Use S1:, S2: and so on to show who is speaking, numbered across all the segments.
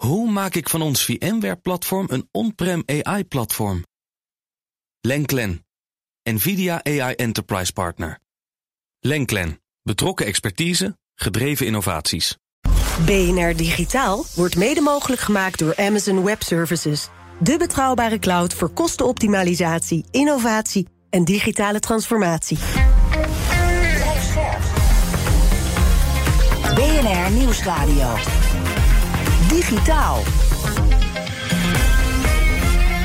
S1: Hoe maak ik van ons VMware-platform een on-prem AI-platform? Lenklen, NVIDIA AI Enterprise Partner. Lenklen, betrokken expertise, gedreven innovaties.
S2: BNR Digitaal wordt mede mogelijk gemaakt door Amazon Web Services. De betrouwbare cloud voor kostenoptimalisatie, innovatie en digitale transformatie.
S3: BNR Nieuwsradio. Digitaal.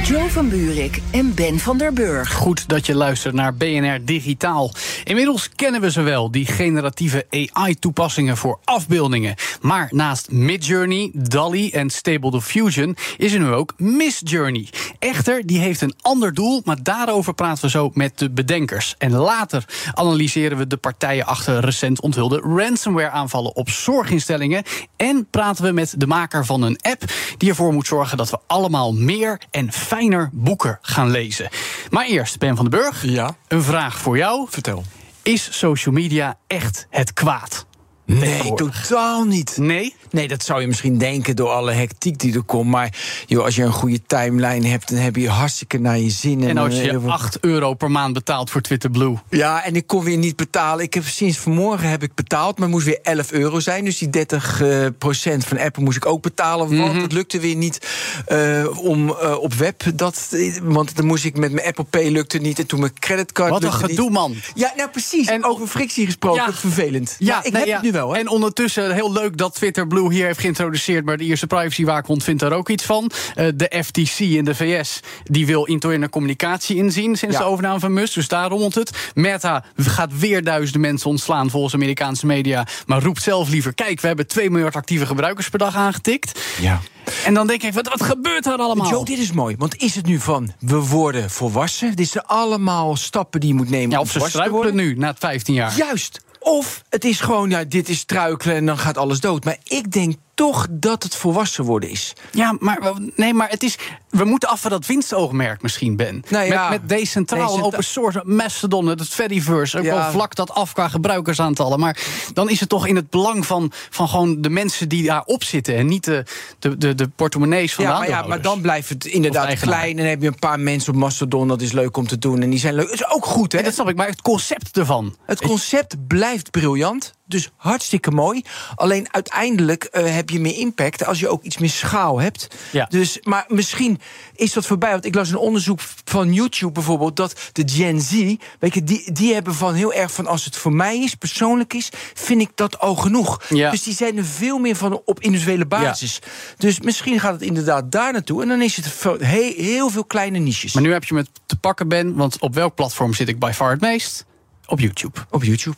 S3: Joe van Buurik en Ben van der Burg.
S4: Goed dat je luistert naar BNR Digitaal. Inmiddels kennen we ze wel, die generatieve AI-toepassingen voor afbeeldingen. Maar naast Midjourney, DALI en Stable Diffusion is er nu ook Midjourney. Echter, die heeft een ander doel, maar daarover praten we zo met de bedenkers. En later analyseren we de partijen achter recent onthulde ransomware-aanvallen op zorginstellingen. En praten we met de maker van een app die ervoor moet zorgen dat we allemaal meer en fijner boeken gaan lezen. Maar eerst, Ben van den Burg.
S5: Ja.
S4: Een vraag voor jou.
S5: Vertel.
S4: Is social media echt het kwaad?
S5: Nee, totaal niet.
S4: Nee?
S5: Nee, dat zou je misschien denken door alle hectiek die er komt. Maar joh, als je een goede timeline hebt, dan heb je hartstikke naar je zin.
S4: En als
S5: dan
S4: je
S5: heel veel-
S4: 8 euro per maand betaalt voor Twitter Blue.
S5: Ja, en ik kon weer niet betalen. Ik heb sinds vanmorgen heb ik betaald, maar het moest weer 11 euro zijn. Dus die 30 eh, procent van Apple moest ik ook betalen. Want
S4: Mhm.
S5: het lukte weer niet eh, om eh, op web. Dat, want dan moest ik met mijn Apple Pay lukte niet. En toen mijn creditcard.
S4: Wat een gedoe,
S5: niet.
S4: man.
S5: Ja, nou precies.
S4: En-
S5: over frictie gesproken.
S4: Ja.
S5: Vervelend.
S4: Ja,
S5: Maar ik
S4: nee,
S5: heb
S4: ja.
S5: het nu wel. Hè?
S4: En ondertussen, heel leuk dat Twitter Blue hier heeft geïntroduceerd. Maar de eerste privacywaakhond vindt daar ook iets van. Eh, de FTC in de VS die wil interne communicatie inzien sinds
S5: Ja.
S4: de overname van Musk. Dus daar rommelt het. Meta gaat weer duizenden mensen ontslaan volgens Amerikaanse media. Maar roept zelf liever: kijk, we hebben 2 miljard actieve gebruikers per dag aangetikt.
S5: Ja.
S4: En dan denk ik: wat, wat gebeurt daar allemaal?
S5: Joe, dit is mooi. Want is het nu van we worden volwassen? Dit zijn allemaal stappen die je moet nemen.
S4: ja, of ze
S5: volwassen te
S4: struikelen
S5: worden.
S4: nu na 15 jaar.
S5: Juist. Of het is gewoon, ja, dit is struikelen en dan gaat alles dood. Maar ik denk toch dat het volwassen worden is.
S4: Ja, maar, nee, maar het is, we moeten af van dat winstoogmerk misschien, Ben.
S5: Nou ja,
S4: met, met decentraal en
S5: decentra-
S4: open source, Mastodon, het Fediverse... ook
S5: Ja.
S4: vlak dat af qua gebruikersaantallen. Maar dan is het toch in het belang van, van gewoon de mensen die daarop zitten... en niet de, de, de, de portemonnees van
S5: Ja
S4: de
S5: maar, ja, maar dan blijft het inderdaad klein. En dan heb je een paar mensen op Mastodon, dat is leuk om te doen. En die zijn leuk. Dat is ook goed, hè?
S4: Dat snap ik, maar het concept ervan...
S5: Het concept blijft briljant. Dus hartstikke mooi. Alleen uiteindelijk eh, heb je meer impact als je ook iets meer schaal hebt.
S4: Ja.
S5: Dus, maar misschien is dat voorbij. Want ik las een onderzoek van YouTube bijvoorbeeld. Dat de Gen Z. Weet je, die, die hebben van heel erg van. Als het voor mij is, persoonlijk is. Vind ik dat al genoeg.
S4: Ja.
S5: Dus die zijn er veel meer van op individuele basis. Dus misschien gaat het inderdaad daar naartoe. En dan is het heel, heel veel kleine niches.
S4: Maar nu heb je me te pakken, Ben, want op welk platform zit ik by far het meest? Op YouTube.
S5: Op YouTube.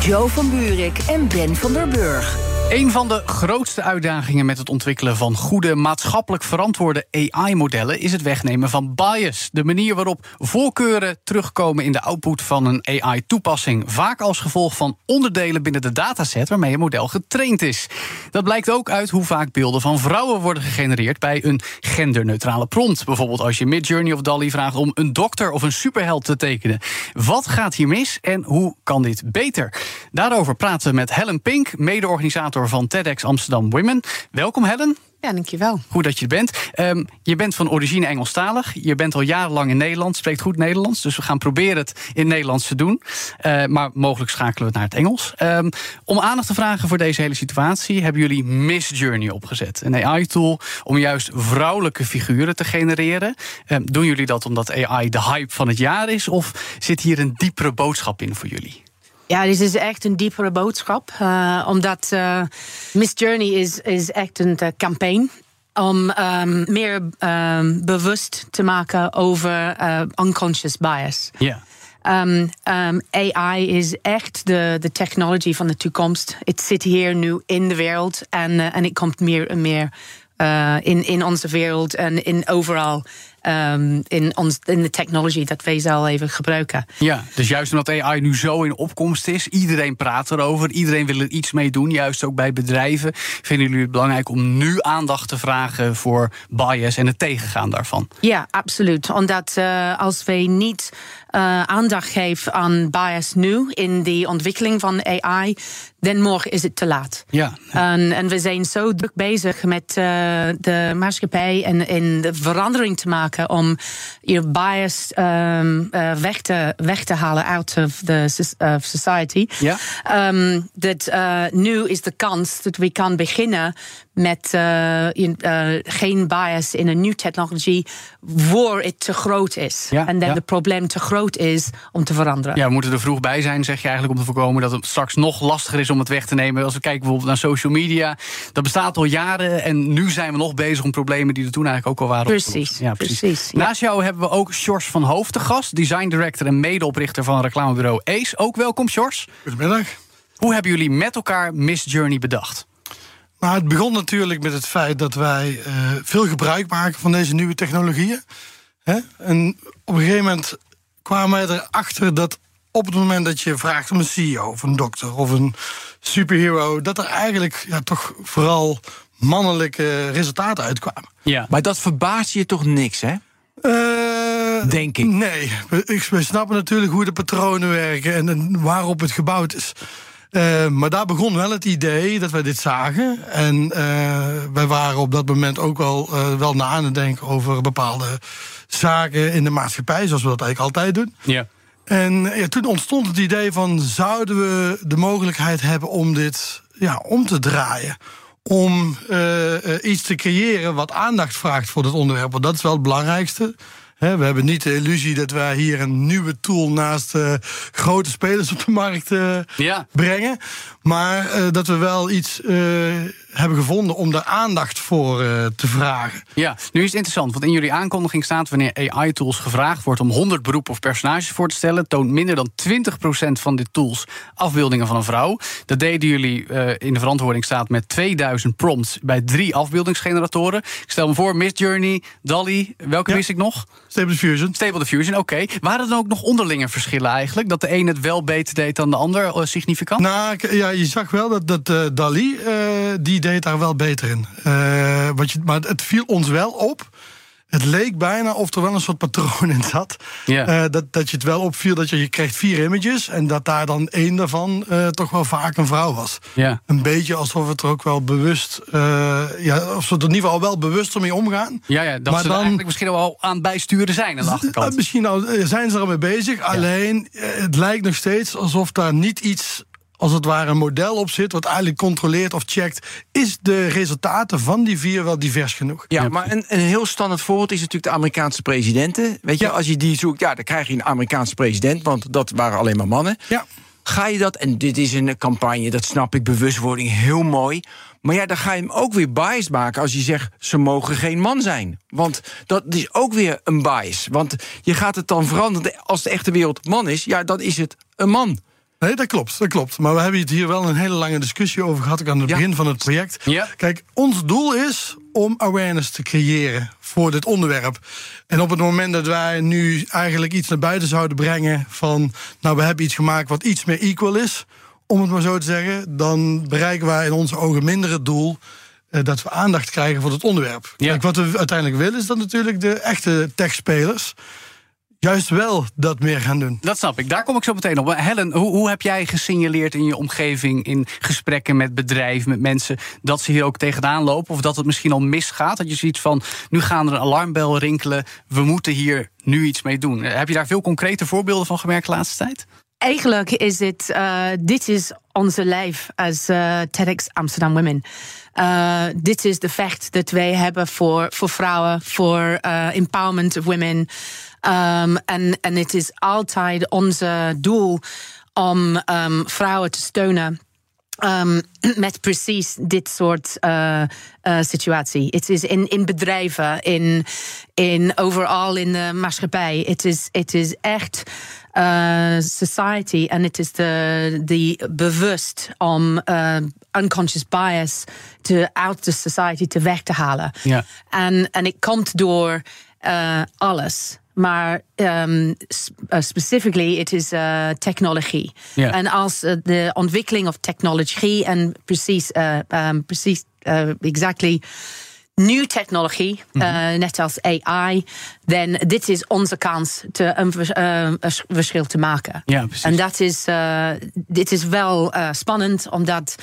S3: Joe van Buurik en Ben van der Burg.
S4: Een van de grootste uitdagingen met het ontwikkelen van goede, maatschappelijk verantwoorde AI-modellen is het wegnemen van bias. De manier waarop voorkeuren terugkomen in de output van een AI-toepassing. Vaak als gevolg van onderdelen binnen de dataset waarmee een model getraind is. Dat blijkt ook uit hoe vaak beelden van vrouwen worden gegenereerd bij een genderneutrale prompt. Bijvoorbeeld als je Midjourney of DALI vraagt om een dokter of een superheld te tekenen. Wat gaat hier mis en hoe kan dit beter? Daarover praten we met Helen Pink, mede-organisator van TEDx Amsterdam Women. Welkom Helen.
S6: Ja, dankjewel.
S4: Goed dat je er bent. Ehm, je bent van origine Engelstalig. Je bent al jarenlang in Nederland, spreekt goed Nederlands. Dus we gaan proberen het in Nederlands te doen. Eh, maar mogelijk schakelen we het naar het Engels. Ehm, om aandacht te vragen voor deze hele situatie... hebben jullie Miss Journey opgezet. Een AI-tool om juist vrouwelijke figuren te genereren. Ehm, doen jullie dat omdat AI de hype van het jaar is? Of zit hier een diepere boodschap in voor jullie?
S6: Ja, dit is echt een diepere boodschap. eh, omdat eh, Miss Journey is, is echt een eh, campaign om ehm, meer ehm, bewust te maken over unconscious bias.
S4: Ja.
S6: Um, um, AI is echt de, de technology van de toekomst. Het zit hier nu in de wereld en, en het komt meer en meer in, in onze wereld en in overal ehm, in, ons, in de technology dat wij zal even gebruiken.
S4: Ja, dus juist omdat AI nu zo in opkomst is, iedereen praat erover, iedereen wil er iets mee doen, juist ook bij bedrijven. Vinden jullie het belangrijk om nu aandacht te vragen voor bias en het tegengaan daarvan?
S6: Ja, absoluut. Omdat uh, als wij niet uh, aandacht geven aan bias nu in de ontwikkeling van AI, dan morgen is het te laat.
S4: Ja.
S6: En, en we zijn zo druk bezig met uh, de maatschappij en, en de verandering te maken om je bias um, uh, weg, te, weg te halen out of the society.
S4: Ja.
S6: Um, dat nu is de kans dat we kan beginnen met geen bias in een nieuwe technologie voor het te groot is.
S4: Ja,
S6: en dan
S4: ja.
S6: het probleem te groot is om te veranderen.
S4: Ja, we moeten er vroeg bij zijn, zeg je eigenlijk, om te voorkomen dat het straks nog lastiger is om het weg te nemen. Als we kijken bijvoorbeeld naar social media, dat bestaat al jaren en nu zijn we nog bezig om problemen die er toen eigenlijk ook al waren.
S6: Precies,
S4: Ja,
S6: precies. ja.
S4: Naast jou hebben we ook Sjors van Hoofd te gast, design director en medeoprichter van reclamebureau Ace. Ook welkom, Sjors.
S7: Goedemiddag.
S4: Hoe hebben jullie met elkaar Miss Journey bedacht?
S7: Nou, het begon natuurlijk met het feit dat wij uh, veel gebruik maken van deze nieuwe technologieën. Hè? En op een gegeven moment kwamen wij erachter dat op het moment dat je vraagt om een CEO of een dokter of een superhero, dat er eigenlijk ja, toch vooral mannelijke resultaten uitkwamen.
S4: Ja.
S5: Maar dat verbaast je toch niks, hè?
S7: Uh,
S5: Denk ik.
S7: Nee, we, we, snappen natuurlijk hoe de patronen werken en, en waarop het gebouwd is. Uh, maar daar begon wel het idee dat wij dit zagen. En uh, wij waren op dat moment ook wel, uh, wel na aan het denken over bepaalde zaken in de maatschappij, zoals we dat eigenlijk altijd doen.
S4: Ja.
S7: En ja, toen ontstond het idee van zouden we de mogelijkheid hebben om dit ja, om te draaien. Om iets te creëren wat aandacht vraagt voor dit onderwerp. Want dat is wel het belangrijkste. we hebben niet de illusie dat wij hier een nieuwe tool naast uh, grote spelers op de markt uh,
S4: ja.
S7: brengen. Maar dat we wel iets hebben gevonden om daar aandacht voor te vragen.
S4: Ja, nu is het interessant, want in jullie aankondiging staat wanneer AI-tools gevraagd wordt om 100 beroepen of personages voor te stellen, toont minder dan 20% van de tools afbeeldingen van een vrouw. Dat deden jullie in de verantwoording staat met 2000 prompts bij drie afbeeldingsgeneratoren. Ik stel me voor, Miss Journey, Dolly, welke
S7: Ja.
S4: wist ik nog?
S7: Stable Diffusion.
S4: Stable Diffusion, oké. Waren er dan ook nog onderlinge verschillen eigenlijk? Dat de een het wel beter deed dan de ander, eh, significant?
S7: Nou, ja, je zag wel dat, dat eh, Dali, eh, die deed daar wel beter in. Eh, wat je, maar het viel ons wel op. Het leek bijna of er wel een soort patroon in zat.
S4: Ja.
S7: Eh, dat, dat je het wel opviel dat je, je kreeg vier images... en dat daar dan één daarvan eh, toch wel vaak een vrouw was.
S4: Ja.
S7: Een beetje alsof het er ook wel bewust... ja, of ze er in ieder geval wel bewust ermee omgaan.
S4: Ja, ja, dat
S7: Maar
S4: ze er
S7: dan-
S4: eigenlijk misschien al aan bijsturen zijn aan de achterkant.
S7: Misschien al, zijn ze er mee bezig. Alleen, het lijkt nog steeds alsof daar niet iets, als het ware, een model op zit. wat eigenlijk controleert of checkt. Is de resultaten van die vier wel divers genoeg?
S5: Ja, maar een, een heel standaard voorbeeld is natuurlijk de Amerikaanse presidenten. Weet je,
S7: Ja.
S5: als je die zoekt, ja, dan krijg je een Amerikaanse president, want dat waren alleen maar mannen.
S7: Ja.
S5: Ga je dat, en dit is een campagne, dat snap ik, bewustwording, heel mooi. Maar ja, dan ga je hem ook weer biased maken als je zegt ze mogen geen man zijn. Want dat is ook weer een bias. Want je gaat het dan veranderen. Als de echte wereld man is, ja, dan is het een man.
S7: Nee, dat klopt, dat klopt. Maar we hebben het hier wel een hele lange discussie over gehad. ook aan het
S5: Ja.
S7: begin van het project.
S4: Ja.
S7: Kijk, ons doel is om awareness te creëren voor dit onderwerp. En op het moment dat wij nu eigenlijk iets naar buiten zouden brengen van, nou, we hebben iets gemaakt wat iets meer equal is, om het maar zo te zeggen, dan bereiken wij in onze ogen minder het doel. eh, Dat we aandacht krijgen voor het onderwerp.
S4: Ja.
S7: Kijk, wat we uiteindelijk willen, is dat natuurlijk de echte techspelers juist wel dat meer gaan doen.
S4: Dat snap ik. Daar kom ik zo meteen op. Helen, hoe, hoe heb jij gesignaleerd in je omgeving, in gesprekken met bedrijven, met mensen, dat ze hier ook tegenaan lopen? Of dat het misschien al misgaat? Dat je ziet van, nu gaan er een alarmbel rinkelen, we moeten hier nu iets mee doen. Eh, Heb je daar veel concrete voorbeelden van gemerkt de laatste tijd?
S6: Eigenlijk is het, uh, dit is onze lijf als uh, TEDx Amsterdam Women. Uh, dit is de vecht dat wij hebben voor, voor vrouwen, voor uh, empowerment of women. Um, en, en het is altijd onze doel om um, vrouwen te steunen. Um, met precies dit soort uh, uh, situatie. Het is in, in bedrijven, in, in overal in de maatschappij. Het is, het is echt uh, society en het is de, de bewust om unconscious bias te out the society te weg te halen.
S4: Ja.
S6: En, en het komt door alles. Maar um, specifically, het is uh, technologie. En als uh, de ontwikkeling of technologie en precies, uh, um, precies exactly nieuwe technologie,
S4: Mhm.
S6: net als AI, dan dit is onze kans te, een, een verschil te maken.
S4: Ja, precies.
S6: En dat is, dit is wel spannend, omdat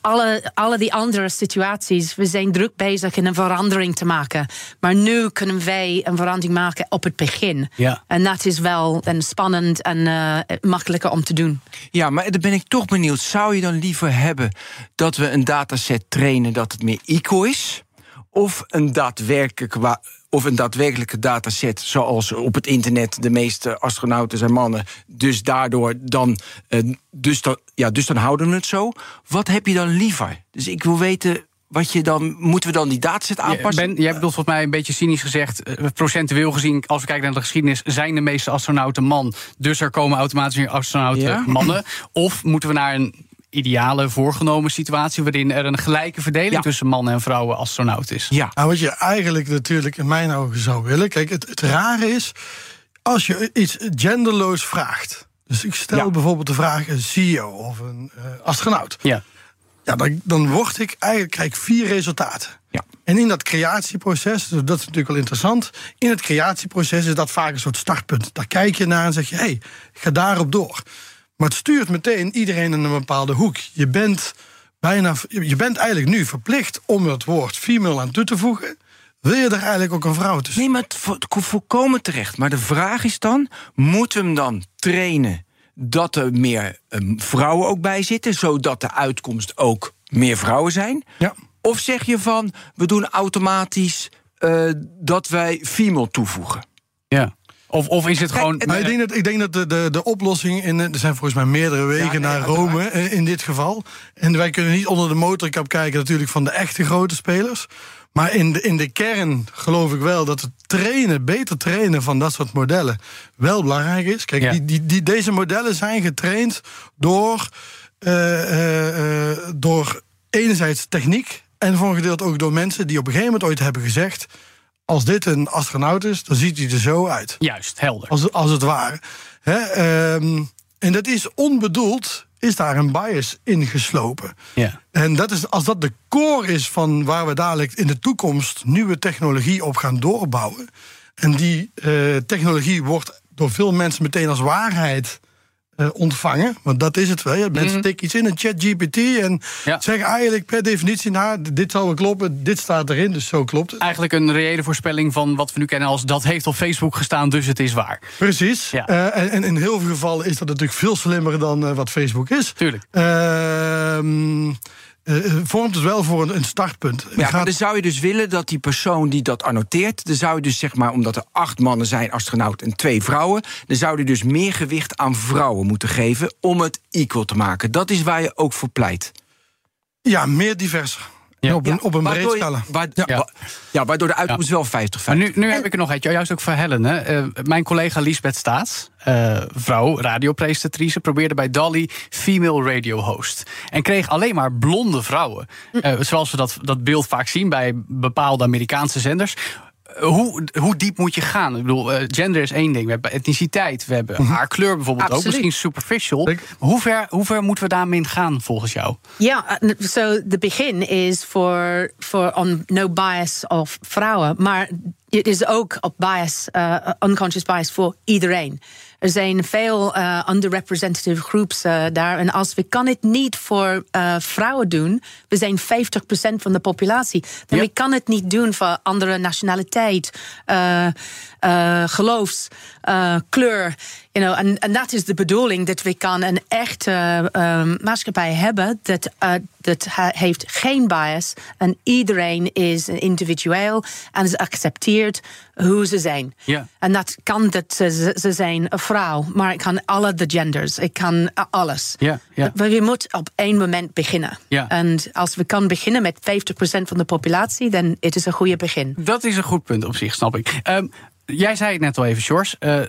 S6: alle, alle die andere situaties, we zijn druk bezig in een verandering te maken. Maar nu kunnen wij een verandering maken op het begin.
S4: Ja.
S6: En dat is wel en spannend en uh, makkelijker om te doen.
S5: Ja, maar dan ben ik toch benieuwd. Zou je dan liever hebben dat we een dataset trainen dat het meer equal is? Of een daadwerkelijke, of een daadwerkelijke dataset, zoals op het internet de meeste astronauten zijn mannen. Dus daardoor dan, uh, dus, dan, ja, dus dan houden we het zo. Wat heb je dan liever? Dus ik wil weten. Wat je dan, moeten we dan die dataset aanpassen?
S4: Ben, jij bedoelt volgens mij een beetje cynisch gezegd... Uh, procentueel gezien, als we kijken naar de geschiedenis... zijn de meeste astronauten man. Dus er komen automatisch meer astronauten
S5: Ja.
S4: mannen. Of moeten we naar een ideale voorgenomen situatie... waarin er een gelijke verdeling
S5: Ja.
S4: tussen mannen en vrouwen astronaut is?
S5: Ja,
S7: Nou, wat je eigenlijk natuurlijk in mijn ogen zou willen. Kijk, het, het rare is, als je iets genderloos vraagt. Dus ik stel
S5: Ja.
S7: bijvoorbeeld de vraag: een CEO of een eh, astronaut.
S4: Ja.
S7: Ja, dan, dan word ik eigenlijk krijg ik vier resultaten.
S5: Ja.
S7: En in dat creatieproces, dus dat is natuurlijk wel interessant. In het creatieproces is dat vaak een soort startpunt. Daar kijk je naar en zeg je: hé, hey, ik ga daarop door. Maar het stuurt meteen iedereen in een bepaalde hoek. Je bent, bijna, je bent eigenlijk nu verplicht om het woord female aan toe te voegen. Wil je er eigenlijk ook een vrouw tussen?
S5: Nee, maar het vo- het komt volkomen terecht. Maar de vraag is dan: moeten we hem dan trainen dat er meer ehm, vrouwen ook bij zitten, zodat de uitkomst ook meer vrouwen zijn?
S7: Ja.
S5: Of zeg je van: we doen automatisch eh, dat wij female toevoegen?
S4: ja. Of, of is het gewoon...
S7: Ik denk dat, ik denk dat de, de, de oplossing. In, er zijn volgens mij meerdere wegen
S5: Ja, nee,
S7: naar. Rome eh, in dit geval. En wij kunnen niet onder de motorkap kijken, natuurlijk, van de echte grote spelers. Maar in de, in de kern geloof ik wel dat het trainen, beter trainen van dat soort modellen, wel belangrijk is. Kijk,
S4: Ja.
S7: die, die, die, deze modellen zijn getraind door, eh, eh, eh, door enerzijds techniek. En voor een gedeelte ook door mensen die op een gegeven moment ooit hebben gezegd. Als dit een astronaut is, dan ziet hij er zo uit.
S4: Juist, helder.
S7: Als, als het ware. Hè, ehm, en dat is onbedoeld, is daar een bias in geslopen.
S4: Ja.
S7: En dat is, als dat de core is van waar we dadelijk in de toekomst nieuwe technologie op gaan doorbouwen. En die eh, technologie wordt door veel mensen meteen als waarheid eh, ontvangen. Want dat is het wel. Mensen tikken iets in een chat GPT en.
S4: Ja.
S7: zeggen eigenlijk per definitie: nou, dit zou wel kloppen, dit staat erin, dus zo klopt het.
S4: Eigenlijk een reële voorspelling van wat we nu kennen als... dat heeft op Facebook gestaan, dus het is waar.
S7: Precies.
S4: Ja.
S7: Eh, en, en in heel veel gevallen is dat natuurlijk veel slimmer dan eh, wat Facebook is.
S4: Tuurlijk.
S7: Ehm, eh, vormt het wel voor een, een startpunt.
S5: Ja,
S7: Gaat-
S5: maar dan zou je dus willen dat die persoon die dat annoteert... dan zou je dus zeg maar, omdat er acht mannen zijn, astronaut en twee vrouwen... dan zou je dus meer gewicht aan vrouwen moeten geven... om het equal te maken. Dat is waar je ook voor pleit.
S7: ja, meer divers.
S4: Ja.
S7: Op een, op een breed
S5: Waardoor
S7: scala. Ja.
S5: ja, waardoor de uitkomst wel 50-50
S4: Maar nu, nu heb ik er nog eentje, juist ook voor Helen. Hè. Eh, mijn collega Lisbeth Staats, eh, vrouw, radiopresentatrice... probeerde bij Dolly female radio host. En kreeg alleen maar blonde vrouwen. Eh, zoals we dat, dat beeld vaak zien bij bepaalde Amerikaanse zenders. Eh, Hoe, hoe diep moet je gaan? Ik bedoel, eh, gender is één ding. We hebben etniciteit, we hebben haarkleur bijvoorbeeld ook. Misschien superficial. Hoe ver, hoe ver moeten we daarmee gaan volgens jou?
S6: Ja, uh, so the begin is voor voor on no bias of vrouwen, maar het is ook op bias, uh, unconscious bias voor iedereen. Er zijn veel uh, underrepresented groups uh, daar. En als we kan het niet voor uh, vrouwen doen, we zijn 50% van de populatie. Dan
S4: Ja.
S6: we kan het niet doen voor andere nationaliteit, uh, geloofs, uh, kleur. You know, en, en dat is de bedoeling dat we kan een echte um, maatschappij hebben dat, uh, dat heeft geen bias en iedereen is individueel en ze accepteert hoe ze zijn.
S4: Ja.
S6: En dat kan dat ze, ze zijn een vrouw, maar ik kan alle de genders, ik kan alles.
S4: Ja, ja.
S6: Maar je moet op één moment beginnen. En als we kan beginnen met 50% van de populatie, dan het is een goede begin.
S4: Dat is een goed punt op zich, snap ik. Ehm, jij zei het net al even, Sjors. Eh,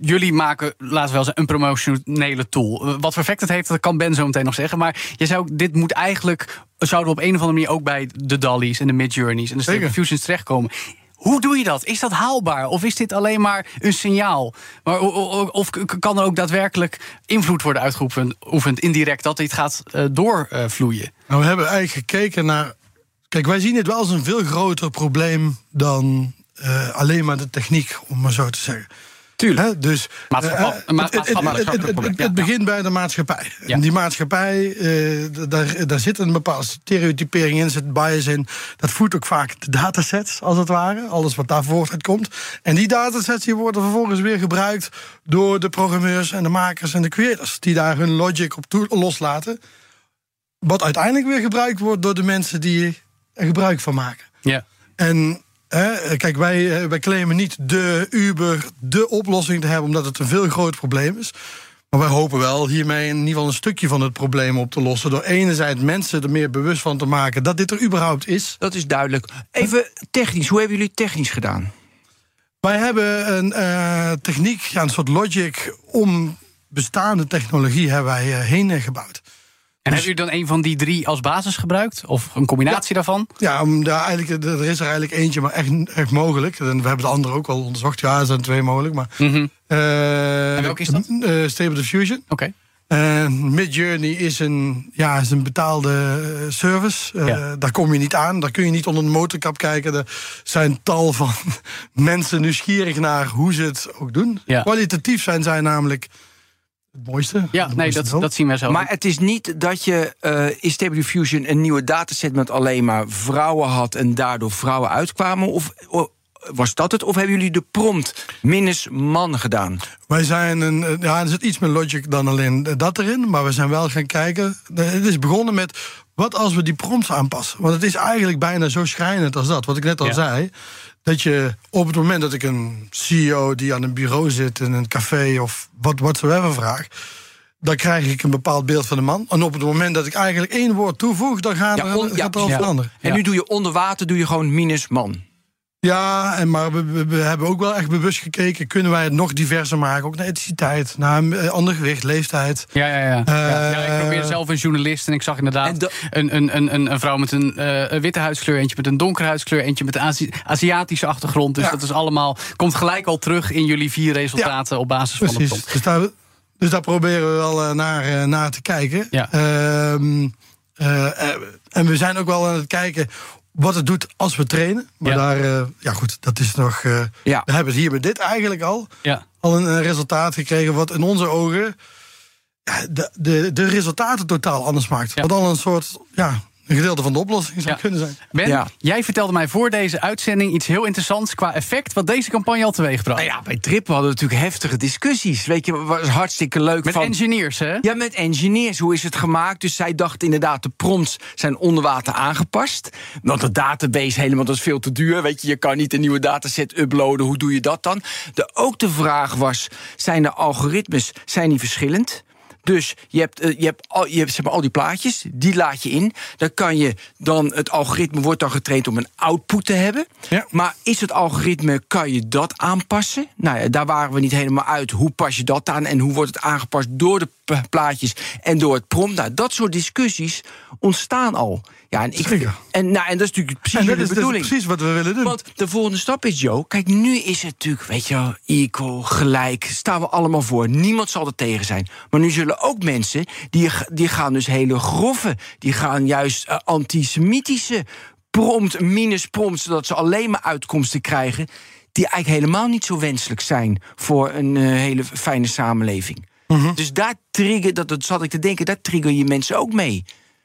S4: jullie maken, laten we wel zeggen, een promotionele tool. Eh, Wat voor effect het heeft, dat kan Ben zo meteen nog zeggen. Maar je zou, ook- dit moet eigenlijk, zouden we op een of andere manier ook bij de Dollies en de Midjourneys en de Stable. Fusions terechtkomen. Hoe doe je dat? Is dat haalbaar? Of is dit alleen maar een signaal? Maar, of kan er ook daadwerkelijk invloed worden uitgeoefend, indirect, dat dit gaat eh, doorvloeien?
S7: Nou, we hebben eigenlijk gekeken naar. Kijk, wij zien het wel als een veel groter probleem dan eh, alleen maar de techniek, om maar zo te zeggen.
S5: Tuurlijk.
S7: Dus het- begint bij de maatschappij.
S4: Ja.
S7: En die maatschappij, eh, daar, daar zit een bepaalde stereotypering in, zit bias in. Dat voedt ook vaak de datasets, als het ware. Alles wat daar voort uitkomt. En die datasets die worden vervolgens weer gebruikt door de programmeurs en de makers en de creators. Die daar hun logic op loslaten. Wat uiteindelijk weer gebruikt wordt door de mensen die er gebruik van maken.
S4: Ja.
S7: En hè, kijk, wij, eh, wij claimen niet de Uber, de oplossing te hebben, omdat het een veel groter probleem is. Maar wij hopen wel hiermee in ieder geval een stukje van het probleem op te lossen. Door enerzijds mensen er meer bewust van te maken dat dit er überhaupt is.
S5: Dat is duidelijk. Even technisch, hoe hebben jullie het technisch gedaan?
S7: Wij hebben een eh, techniek, ja, een soort logic om bestaande technologie hebben wij eh, heen gebouwd.
S4: En hebben jullie dan een van die drie als basis gebruikt? Of een combinatie daarvan?
S7: Ja, om daar eigenlijk, er is er eigenlijk eentje, maar echt, echt mogelijk. En we hebben de andere ook al onderzocht. Ja, er zijn twee mogelijk. Maar, eh,
S4: En welke is dat?
S7: eh, Stable Diffusion.
S4: Oké.
S7: En Midjourney is een, ja, is een betaalde eh, service.
S4: Ja.
S7: Daar kom je niet aan. Daar kun je niet onder de motorkap kijken. Er zijn tal van mensen nieuwsgierig naar hoe ze het ook doen.
S4: Ja.
S7: Kwalitatief zijn zij namelijk mooiste.
S4: Ja,
S7: Het
S4: nee,
S7: mooiste
S4: dat, dat zien wij zo.
S5: Maar het is niet dat je eh in Stable Diffusion een nieuwe dataset met alleen maar vrouwen had en daardoor vrouwen uitkwamen? Of, was dat het? Of hebben jullie de prompt minus man gedaan?
S7: Wij zijn een. eh, Ja, er zit iets meer logic dan alleen dat erin. Maar we zijn wel gaan kijken. Het is begonnen met. Wat als we die prompts aanpassen? Want het is eigenlijk bijna zo schrijnend als dat. Wat ik net al
S4: Ja.
S7: zei. Dat je op het moment dat ik een CEO die aan een bureau zit in een café of wat whatsoever vraag. Dan krijg ik een bepaald beeld van de man. En op het moment dat ik eigenlijk één woord toevoeg, dan
S5: Ja,
S7: gaat er al
S4: ja.
S7: veranderen.
S5: En nu doe je onder water doe je gewoon minus man.
S7: Ja, en maar we, we- we hebben ook wel echt bewust gekeken. Kunnen wij het nog diverser maken? Ook naar etniciteit, naar eh, ander gewicht, leeftijd.
S4: Ja, ja, ja. ja. ja, ik probeer
S7: Eh,
S4: zelf een journalist en ik zag inderdaad
S5: En da-
S4: een, een, een, een, een vrouw met een, eh, een witte huidskleur, eentje met een donkere huidskleur, eentje met een Azi- Aziatische achtergrond. Dus
S7: Ja.
S4: dat is allemaal, komt gelijk al terug in jullie vier resultaten op basis van de prompt.
S7: Dus daar, dus daar proberen we wel naar, naar te kijken.
S4: Ja.
S7: Ehm, eh, eh, en we zijn ook wel aan het kijken wat het doet als we trainen. Maar
S4: Ja.
S7: daar, eh, ja goed, dat is nog. eh,
S5: Ja.
S7: We hebben hier met dit eigenlijk al.
S4: Ja.
S7: Al een, resultaat gekregen wat in onze ogen ja, de, de, de resultaten totaal anders maakt. Wat al een soort ja, een gedeelte van de oplossing zou
S4: Ja.
S7: kunnen zijn.
S4: Ben,
S5: Ja.
S4: jij vertelde mij voor deze uitzending iets heel interessants qua effect wat deze campagne al teweegbracht.
S5: Nou ja, bij Trip hadden we natuurlijk heftige discussies. Weet je, was hartstikke leuk.
S4: Met
S5: van,
S4: engineers, hè?
S5: Ja, met engineers. Hoe is het gemaakt? Dus zij dachten inderdaad, de prompts zijn onder water aangepast. Want de database helemaal, dat is veel te duur. Weet je, je kan niet een nieuwe dataset uploaden. Hoe doe je dat dan? De, ook de vraag was, zijn de algoritmes zijn die verschillend? Dus je hebt, eh, je hebt, al, je hebt zeg maar, al die plaatjes, die laat je in. Dan kan je dan, het algoritme wordt dan getraind om een output te hebben.
S7: Ja.
S5: Maar is het algoritme, kan je dat aanpassen? Nou ja, daar waren we niet helemaal uit. Hoe pas je dat aan en hoe wordt het aangepast door de plaatjes en door het prompt? Nou, dat soort discussies ontstaan al. Ja, en, ik,
S7: Zeker.
S5: en, nou, en dat is natuurlijk precies
S7: En dat
S5: de
S7: is dus
S5: bedoeling.
S7: precies wat we willen doen.
S5: Want de volgende stap is, Joe. Kijk, nu is het natuurlijk, weet je wel, equal, gelijk. Staan we allemaal voor. Niemand zal er tegen zijn. Maar nu zullen ook mensen, die, die gaan dus hele grove. Die gaan juist eh, antisemitische prompt, minus prompt. Zodat ze alleen maar uitkomsten krijgen. Die eigenlijk helemaal niet zo wenselijk zijn voor een eh, hele fijne samenleving.
S7: Mhm.
S5: Dus daar trigger, dat, dat zat ik te denken, daar trigger je mensen ook mee.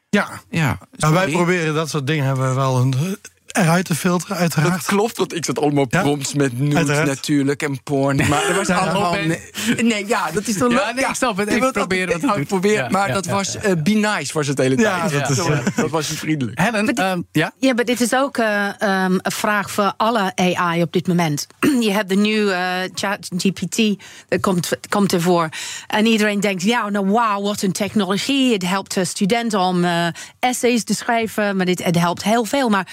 S7: Ja.
S5: Ja,
S7: Nou, wij proberen dat soort dingen hebben we wel een, eruit te filteren, uiteraard.
S5: Dat klopt, want ik zat allemaal
S7: Ja,
S5: prompts met nude
S7: uiteraard.
S5: natuurlijk en porn. Maar er was
S7: Ja,
S5: allemaal...
S4: Ben.
S5: Nee, nee, ja, dat is toch
S4: Ja,
S5: leuk?
S4: nee, ik snap het. Ik probeer doen.
S5: ik probeer,
S4: Ja,
S5: maar
S4: ja,
S5: dat
S4: ja,
S5: was
S4: ja.
S5: eh, be nice was het hele
S7: Ja,
S5: tijd.
S7: dat is,
S5: dat,
S7: ja.
S5: dat was vriendelijk.
S4: Helen, ehm, ja?
S6: Ja, maar dit is ook eh, ehm, een vraag voor alle AI op dit moment. Je hebt de nieuwe eh, chat GPT, dat komt, komt ervoor. En iedereen denkt, ja, nou wauw, wat een technologie. Het helpt de studenten om essays te schrijven, maar dit, het helpt heel veel. Maar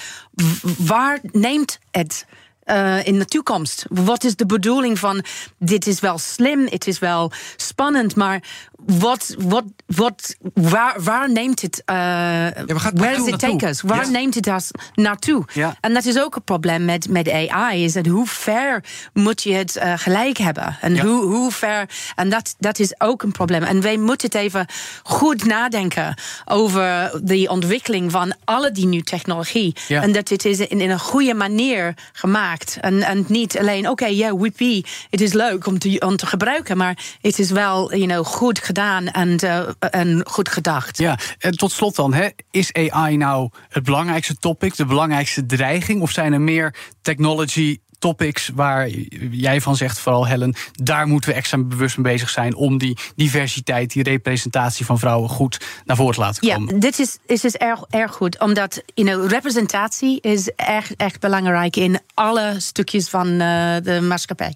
S6: waar neemt het eh, in de toekomst? Wat is de bedoeling van, dit is wel slim, het is wel spannend, maar wat, wat, wat, waar, waar neemt het. Uh,
S5: waar gaat
S6: where does it
S5: naartoe?
S6: take us? Waar
S5: Ja.
S6: neemt het ons naartoe?
S4: Ja.
S6: En dat is ook een probleem met, met AI. Is dat hoe ver moet je het eh, gelijk hebben? En hoe, hoe ver. En dat, dat is ook een probleem. En wij moeten het even goed nadenken over de ontwikkeling van alle die nieuwe technologie. En dat het is in, in een goede manier gemaakt. En, en niet alleen, oké, ja, Whippy, het is leuk om te, om te gebruiken. Maar het is wel you know, goed gedaan en, eh, en goed gedacht.
S4: Ja, en tot slot dan, hè, is AI nou het belangrijkste topic, de belangrijkste dreiging? Of zijn er meer technology topics waar jij van zegt, vooral Helen, daar moeten we extra bewust mee bezig zijn om die diversiteit, die representatie van vrouwen goed naar voren te laten
S6: Ja,
S4: komen?
S6: dit is, is dus erg, erg goed. Omdat you know, representatie is echt, echt belangrijk in alle stukjes van eh, de maatschappij.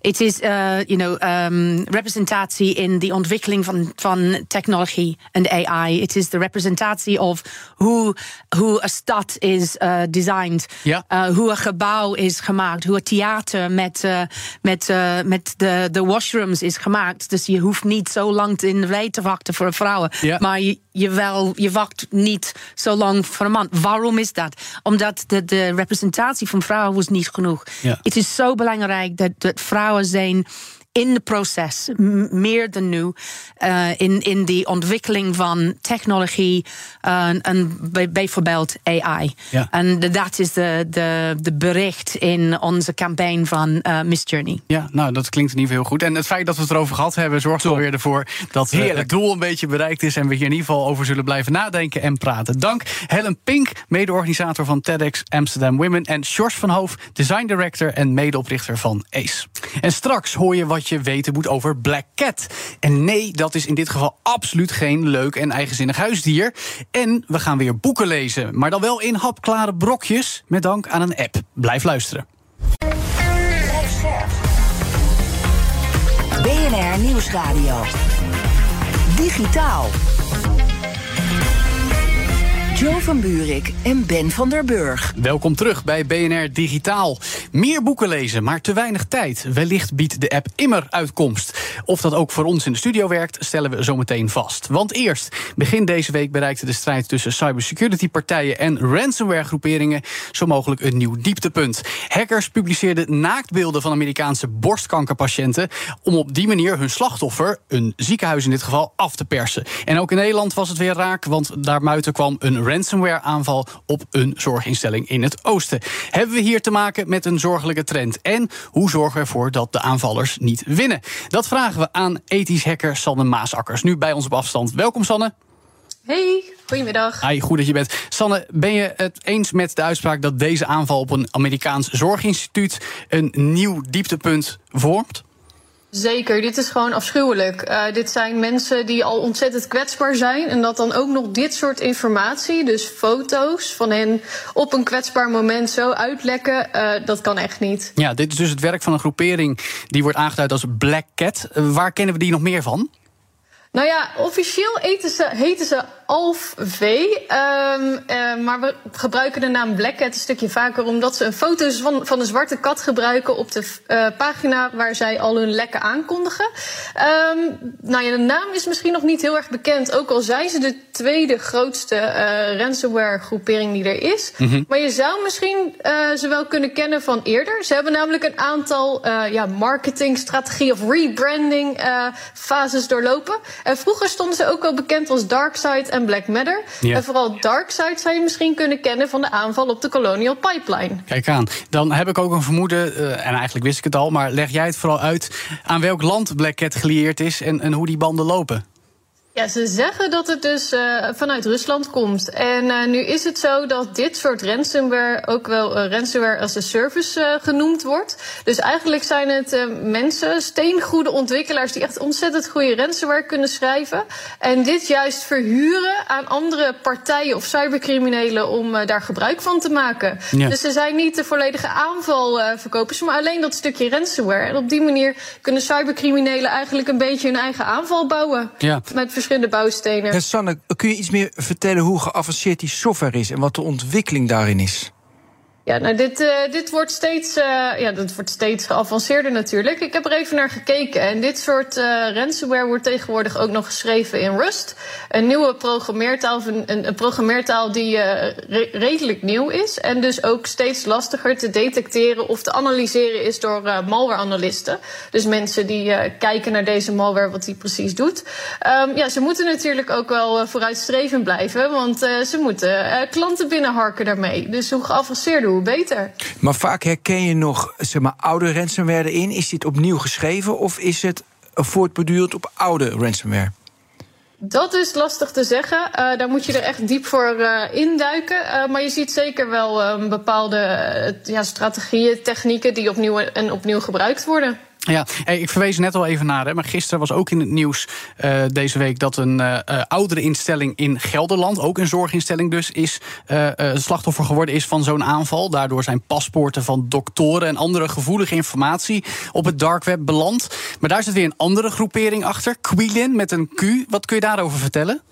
S6: Het is eh, you know, ehm, representatie in de ontwikkeling van, van technologie en AI. Het is de representatie of hoe, hoe een stad is eh, designed.
S4: Ja.
S6: Hoe een gebouw is gemaakt. Hoe het theater met, eh, met, eh, met de, de washrooms is gemaakt. Dus je hoeft niet zo lang in de rij te wachten voor vrouwen.
S4: Ja.
S6: Maar je, je, wel, je wacht niet zo lang voor een man. Waarom is dat? Omdat de, de representatie van vrouwen was niet genoeg.
S4: Ja.
S6: Het is zo belangrijk dat, dat vrouwen zijn in het proces, meer dan nu, eh, in, in die ontwikkeling van technologie eh, en bij- bijvoorbeeld AI.
S4: Ja.
S6: En de- dat is de, de, de bericht in onze campagne van eh, Miss Journey.
S4: Ja, nou, dat klinkt in ieder geval heel goed. En het feit dat we het erover gehad hebben, zorgt er weer ervoor dat
S5: Heerlijk.
S4: het doel een beetje bereikt is. En we hier in ieder geval over zullen blijven nadenken en praten. Dank Helen Pink, mede-organisator van TEDx Amsterdam Women. En Sjors van Hoof, design director en medeoprichter van ACE. En straks hoor je wat je weten moet over Black Cat. En nee, dat is in dit geval absoluut geen leuk en eigenzinnig huisdier. En we gaan weer boeken lezen, maar dan wel in hapklare brokjes. Met dank aan een app. Blijf luisteren.
S3: BNR Nieuwsradio. Digitaal. Joe van Buurik en Ben van der Burg.
S4: Welkom terug bij BNR Digitaal. Meer boeken lezen, maar te weinig tijd. Wellicht biedt de app Immer uitkomst. Of dat ook voor ons in de studio werkt, stellen we zo meteen vast. Want eerst, begin deze week bereikte de strijd tussen cybersecurity-partijen en ransomware-groeperingen zo mogelijk een nieuw dieptepunt. Hackers publiceerden naaktbeelden van Amerikaanse borstkankerpatiënten om op die manier hun slachtoffer, een ziekenhuis in dit geval, af te persen. En ook in Nederland was het weer raak, want daarbuiten kwam een ransomware-aanval op een zorginstelling in het oosten. Hebben we hier te maken met een zorgelijke trend? En hoe zorgen we ervoor dat de aanvallers niet winnen? Dat vragen we aan ethisch hacker Sanne Maasakkers. Nu bij ons op afstand. Welkom Sanne.
S8: Hey, goedemiddag.
S4: Hi, goed dat je bent. Sanne, ben je het eens met de uitspraak dat deze aanval op een Amerikaans zorginstituut een nieuw dieptepunt vormt?
S8: Zeker, dit is gewoon afschuwelijk. Eh, dit zijn mensen die al ontzettend kwetsbaar zijn. En dat dan ook nog dit soort informatie, dus foto's van hen op een kwetsbaar moment zo uitlekken, eh, dat kan echt niet.
S4: Ja, dit is dus het werk van een groepering die wordt aangeduid als Black Cat. Eh, Waar kennen we die nog meer van?
S8: Nou ja, officieel heten ze, heten ze Alf V. Ehm, eh, maar we gebruiken de naam Black Cat een stukje vaker omdat ze foto's van, van een zwarte kat gebruiken op de eh, pagina waar zij al hun lekken aankondigen. Ehm, nou ja, de naam is misschien nog niet heel erg bekend, ook al zijn ze de tweede grootste eh, ransomware groepering die er is. Maar je zou misschien eh, ze wel kunnen kennen van eerder. Ze hebben namelijk een aantal ja, marketingstrategie of rebranding fases doorlopen. En vroeger stonden ze ook wel bekend als Darkseid en Black Matter.
S4: Ja.
S8: En vooral Darkseid zou je misschien kunnen kennen van de aanval op de Colonial Pipeline.
S4: Kijk aan. Dan heb ik ook een vermoeden, eh, en eigenlijk wist ik het al, maar leg jij het vooral uit aan welk land Black Cat gelieerd is en, en hoe die banden lopen?
S8: Ja, ze zeggen dat het dus eh, vanuit Rusland komt. En eh, nu is het zo dat dit soort ransomware ook wel eh, ransomware as a service genoemd wordt. Dus eigenlijk zijn het mensen, steengoede ontwikkelaars, die echt ontzettend goede ransomware kunnen schrijven. En dit juist verhuren aan andere partijen of cybercriminelen om daar gebruik van te maken.
S4: Ja.
S8: Dus ze zijn niet de volledige aanvalverkopers, maar alleen dat stukje ransomware. En op die manier kunnen cybercriminelen eigenlijk een beetje hun eigen aanval bouwen.
S4: Ja.
S8: Met verschillende bouwstenen.
S5: Ja, Sanne, kun je iets meer vertellen hoe geavanceerd die software is en wat de ontwikkeling daarin is?
S8: Ja, nou, dit, uh, dit, wordt steeds, uh, ja, dat wordt steeds geavanceerder natuurlijk. Ik heb er even naar gekeken. En dit soort uh, ransomware wordt tegenwoordig ook nog geschreven in Rust. Een nieuwe programmeertaal, een, een programmeertaal die re redelijk nieuw is. En dus ook steeds lastiger te detecteren of te analyseren is door malware-analisten. Dus mensen die kijken naar deze malware, wat die precies doet. Um, ja, ze moeten natuurlijk ook wel vooruitstrevend blijven. Want ze moeten klanten binnenharken daarmee. Dus hoe geavanceerder hoe beter.
S5: Maar vaak herken je nog zeg maar, oude ransomware in. Is dit opnieuw geschreven of is het voortbedurend op oude ransomware?
S8: Dat is lastig te zeggen. Uh, daar moet je er echt diep voor uh, induiken. Uh, maar je ziet zeker wel bepaalde ja, strategieën, technieken die opnieuw en opnieuw gebruikt worden.
S4: Ja, ik verwees net al even naar, hè, maar gisteren was ook in het nieuws uh, deze week dat een uh, oudere instelling in Gelderland, ook een zorginstelling dus, is uh, slachtoffer geworden is van zo'n aanval. Daardoor zijn paspoorten van doktoren en andere gevoelige informatie op het dark web beland. Maar daar zit weer een andere groepering achter, Quilin met een Q. Wat kun je daarover vertellen?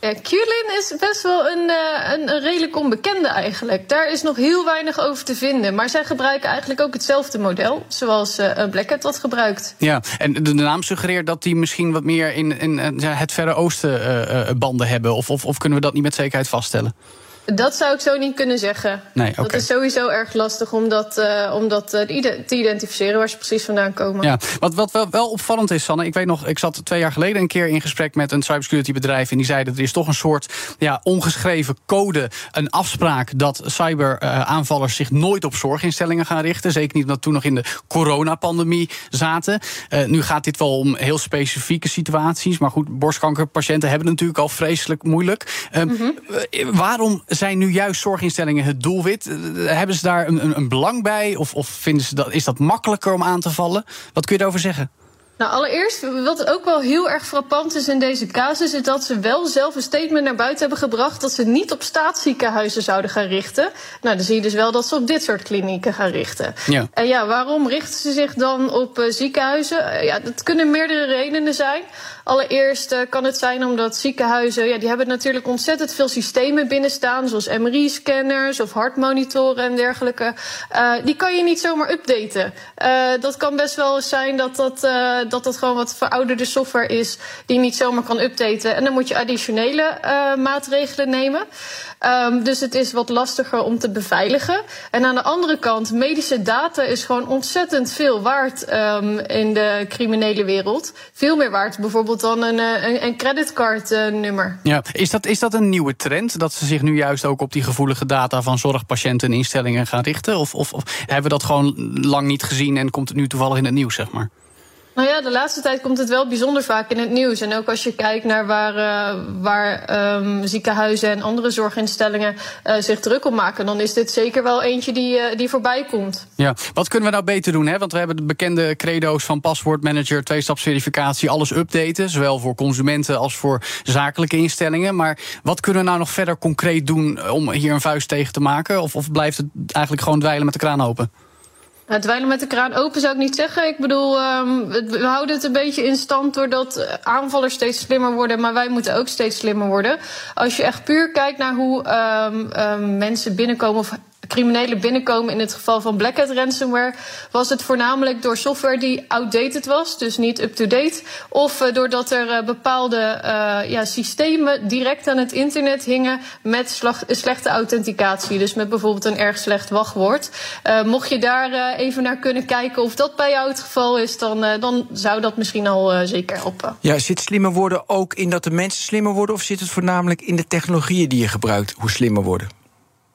S8: Ja, Qlin is best wel een, uh, een, een, redelijk onbekende eigenlijk. Daar is nog heel weinig over te vinden. Maar zij gebruiken eigenlijk ook hetzelfde model, zoals uh, Black Hat dat gebruikt.
S4: Ja, en de, naam suggereert dat die misschien wat meer in, het Verre Oosten banden hebben. Of, of, of kunnen we dat niet met zekerheid vaststellen?
S8: Dat zou ik zo niet kunnen zeggen.
S4: Nee,
S8: Dat is sowieso erg lastig om dat, uh, om dat uh, te identificeren waar ze precies vandaan komen.
S4: Ja, wat, wat wel, wel, opvallend is, Sanne. Ik weet nog, ik zat twee jaar geleden een keer in gesprek met een cybersecurity bedrijf. En die zeiden er is toch een soort ja, ongeschreven code, een afspraak dat cyberaanvallers zich nooit op zorginstellingen gaan richten. Zeker niet omdat toen nog in de coronapandemie zaten. Nu gaat dit wel om heel specifieke situaties. Maar goed, borstkankerpatiënten hebben het natuurlijk al vreselijk moeilijk. Mm -hmm. Waarom zijn nu juist zorginstellingen het doelwit? Eh, hebben ze daar een, een belang bij? Of, of vinden ze dat, is dat makkelijker om aan te vallen? Wat kun je daarover zeggen?
S8: Nou, allereerst, wat ook wel heel erg frappant is in deze casus, is dat ze wel zelf een statement naar buiten hebben gebracht dat ze niet op staatsziekenhuizen zouden gaan richten. Nou, dan zie je dus wel dat ze op dit soort klinieken gaan richten.
S4: Ja.
S8: En ja, waarom richten ze zich dan op uh, ziekenhuizen? Uh, ja, dat kunnen meerdere redenen zijn. Allereerst uh, kan het zijn omdat ziekenhuizen, ja, die hebben natuurlijk ontzettend veel systemen binnenstaan, zoals MRI-scanners of hartmonitoren en dergelijke. die kan je niet zomaar updaten. dat kan best wel eens zijn dat dat dat dat gewoon wat verouderde software is die niet zomaar kan updaten. En dan moet je additionele maatregelen nemen. Um, dus het is wat lastiger om te beveiligen. En aan de andere kant, medische data is gewoon ontzettend veel waard um, in de criminele wereld. Veel meer waard bijvoorbeeld dan een, eh, een, een creditcardnummer.
S4: ja, is dat, is dat een nieuwe trend? Dat ze zich nu juist ook op die gevoelige data van zorgpatiënten en instellingen gaan richten? Of, of, of hebben we dat gewoon lang niet gezien en komt het nu toevallig in het nieuws, zeg maar?
S8: Nou ja, de laatste tijd komt het wel bijzonder vaak in het nieuws. En ook als je kijkt naar waar, uh, waar um, ziekenhuizen en andere zorginstellingen uh, zich druk op maken, dan is dit zeker wel eentje die, uh, die voorbij komt.
S4: Ja, wat kunnen we nou beter doen? Hè? Want we hebben de bekende credo's van paswoordmanager, tweestapsverificatie, alles updaten. Zowel voor consumenten als voor zakelijke instellingen. Maar wat kunnen we nou nog verder concreet doen om hier een vuist tegen te maken? Of, of blijft het eigenlijk gewoon dweilen met de kraan open?
S8: Het dweilen met de kraan open zou ik niet zeggen. Ik bedoel, um, we houden het een beetje in stand doordat aanvallers steeds slimmer worden, maar wij moeten ook steeds slimmer worden. Als je echt puur kijkt naar hoe um, um, mensen binnenkomen of criminelen binnenkomen. In het geval van Black Hat ransomware was het voornamelijk door software die outdated was, dus niet up-to-date. Of uh, doordat er uh, bepaalde uh, ja, systemen direct aan het internet hingen met slechte authenticatie. Dus met bijvoorbeeld een erg slecht wachtwoord. mocht je daar even naar kunnen kijken of dat bij jou het geval is, dan, dan zou dat misschien al zeker helpen.
S5: Ja, zit slimmer worden ook in dat de mensen slimmer worden, of zit het voornamelijk in de technologieën die je gebruikt, hoe slimmer worden?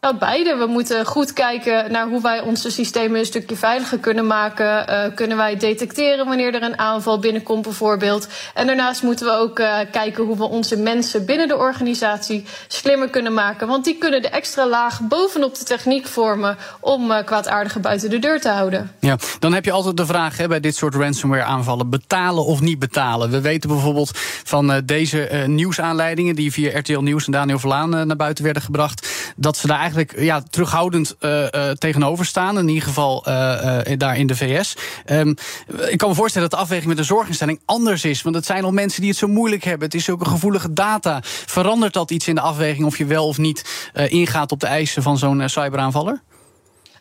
S8: Nou, beide. We moeten goed kijken naar hoe wij onze systemen een stukje veiliger kunnen maken. Uh, kunnen wij detecteren wanneer er een aanval binnenkomt, bijvoorbeeld. En daarnaast moeten we ook uh, kijken hoe we onze mensen binnen de organisatie slimmer kunnen maken. Want die kunnen de extra laag bovenop de techniek vormen om uh, kwaadaardigen buiten de deur te houden.
S4: Ja, dan heb je altijd de vraag hè, bij dit soort ransomware aanvallen: betalen of niet betalen. We weten bijvoorbeeld van deze nieuwsaanleidingen die via RTL Nieuws en Daniel Verlaan naar buiten werden gebracht, dat ze daar eigenlijk ja, terughoudend uh, uh, tegenover staan. In ieder geval uh, daar in de VS. Um, ik kan me voorstellen dat de afweging met de zorginstelling anders is. Want het zijn al mensen die het zo moeilijk hebben. Het is een gevoelige data. Verandert dat iets in de afweging of je wel of niet ingaat op de eisen van zo'n cyberaanvaller?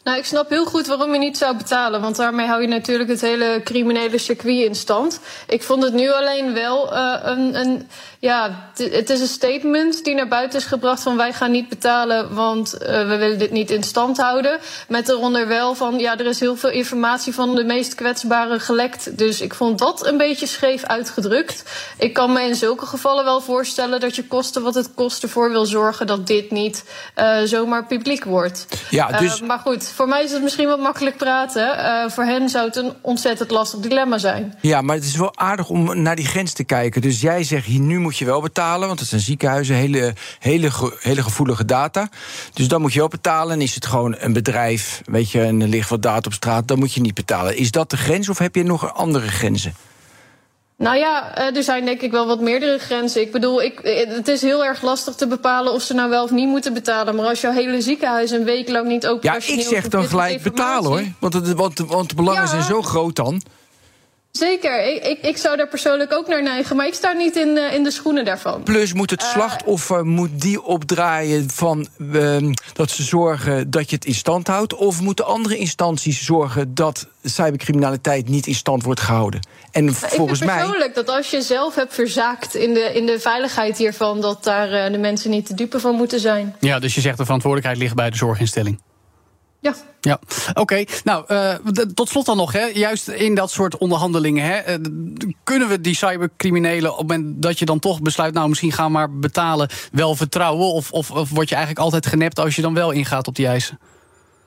S8: Nou, ik snap heel goed waarom je niet zou betalen. Want daarmee hou je natuurlijk het hele criminele circuit in stand. Ik vond het nu alleen wel uh, een, een. Ja, het is een statement die naar buiten is gebracht van wij gaan niet betalen, want uh, we willen dit niet in stand houden. Met eronder wel van ja, er is heel veel informatie van de meest kwetsbaren gelekt. Dus ik vond dat een beetje scheef uitgedrukt. Ik kan me in zulke gevallen wel voorstellen dat je kosten wat het kost ervoor wil zorgen dat dit niet uh, zomaar publiek wordt.
S5: Ja, dus...
S8: maar goed, voor mij is het misschien wat makkelijk praten. Uh, voor hen zou het een ontzettend lastig dilemma zijn.
S5: Ja, maar het is wel aardig om naar die grens te kijken. Dus jij zegt, hier, nu moet je wel betalen, want het zijn ziekenhuizen, hele, hele, hele gevoelige data. Dus dan moet je wel betalen. En is het gewoon een bedrijf, weet je, en er ligt wat data op straat, dan moet je niet betalen. Is dat de grens of heb je nog andere grenzen?
S8: Nou ja, er zijn denk ik wel wat meerdere grenzen. Ik bedoel, ik, het is heel erg lastig te bepalen of ze nou wel of niet moeten betalen. Maar als jouw hele ziekenhuis een week lang niet operationeel...
S5: Ja, ik zeg dan gelijk betalen hoor. Want, het, want, want de belangen ja. zijn zo groot dan.
S8: Zeker, ik, ik, ik, zou daar persoonlijk ook naar neigen, maar ik sta niet in, uh, in de schoenen daarvan.
S5: Plus moet het slachtoffer uh, moet die opdraaien van uh, dat ze zorgen dat je het in stand houdt, of moeten andere instanties zorgen dat cybercriminaliteit niet in stand wordt gehouden?
S8: En nou, volgens mij. Ik vind persoonlijk dat als je zelf hebt verzaakt in de, in de veiligheid hiervan, dat daar uh, de mensen niet te dupe van moeten zijn.
S4: Ja, dus je zegt de verantwoordelijkheid ligt bij de zorginstelling.
S8: Ja.
S4: Ja, oké. Okay. Nou, uh, tot slot dan nog, hè. juist in dat soort onderhandelingen, hè, uh, kunnen we die cybercriminelen op het moment dat je dan toch besluit, nou misschien gaan we maar betalen, wel vertrouwen? Of, of, of word je eigenlijk altijd genept als je dan wel ingaat op die eisen?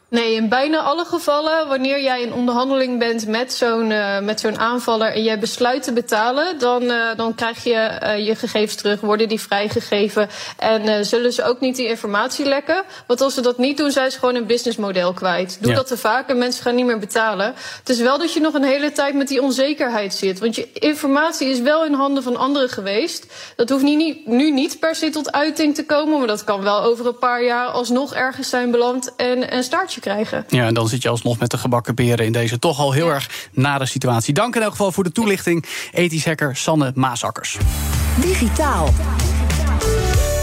S8: Nee, in bijna alle gevallen, wanneer jij in onderhandeling bent met zo'n uh, met zo'n aanvaller en jij besluit te betalen, dan, uh, dan krijg je uh, je gegevens terug, worden die vrijgegeven en zullen ze ook niet die informatie lekken. Want als ze dat niet doen, zijn ze gewoon een businessmodel kwijt. Doe ja. dat te vaak en mensen gaan niet meer betalen. Het is wel dat je nog een hele tijd met die onzekerheid zit. Want je informatie is wel in handen van anderen geweest. Dat hoeft niet, nu niet per se tot uiting te komen, maar dat kan wel over een paar jaar alsnog ergens zijn beland en een staartje krijgen.
S4: Ja, en dan zit je alsnog met de gebakken peren in deze toch al heel ja. erg nare situatie. Dank in elk geval voor de toelichting, ethisch hacker Sanne Maasakkers.
S3: Digitaal.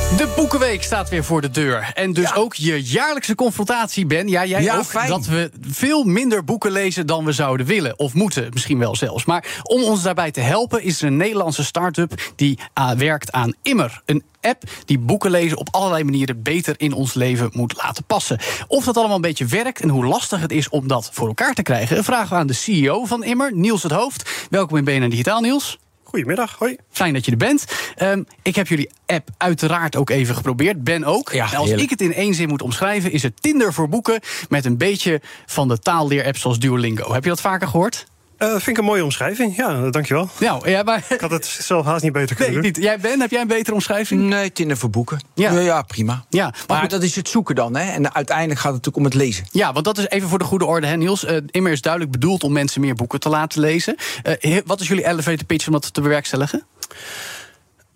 S4: De Boekenweek staat weer voor de deur. En dus ja. ook je jaarlijkse confrontatie, Ben. Ja, jij
S5: ja,
S4: ook.
S5: Fijn.
S4: Dat we veel minder boeken lezen dan we zouden willen. Of moeten, misschien wel zelfs. Maar om ons daarbij te helpen is er een Nederlandse start-up... die uh, werkt aan Immer. Een app die boeken lezen op allerlei manieren beter in ons leven moet laten passen. Of dat allemaal een beetje werkt en hoe lastig het is om dat voor elkaar te krijgen... vragen we aan de CEO van Immer, Niels het Hoofd. Welkom in BNN Digitaal, Niels.
S9: Goedemiddag, hoi.
S4: Fijn dat je er bent. Um, ik heb jullie app uiteraard ook even geprobeerd. Ben ook.
S5: Ja,
S4: als ik het in één zin moet omschrijven, is het Tinder voor boeken met een beetje van de taalleer-apps zoals Duolingo. Heb je dat vaker gehoord?
S9: Uh, vind ik een mooie omschrijving. Ja, dankjewel.
S4: Nou, ja, maar...
S9: Ik had het zelf haast niet beter kunnen
S4: nee,
S9: doen.
S4: Niet. Jij, Ben, heb jij een betere omschrijving?
S5: Nee, Tinder voor boeken. Ja, ja, ja prima.
S4: Ja,
S5: maar, maar goed, dat is het zoeken dan. Hè? En uiteindelijk gaat het natuurlijk om het lezen.
S4: Ja, want dat is even voor de goede orde, hè, Niels. Uh, Immer is duidelijk bedoeld om mensen meer boeken te laten lezen. Uh, wat is jullie elevator pitch om dat te bewerkstelligen?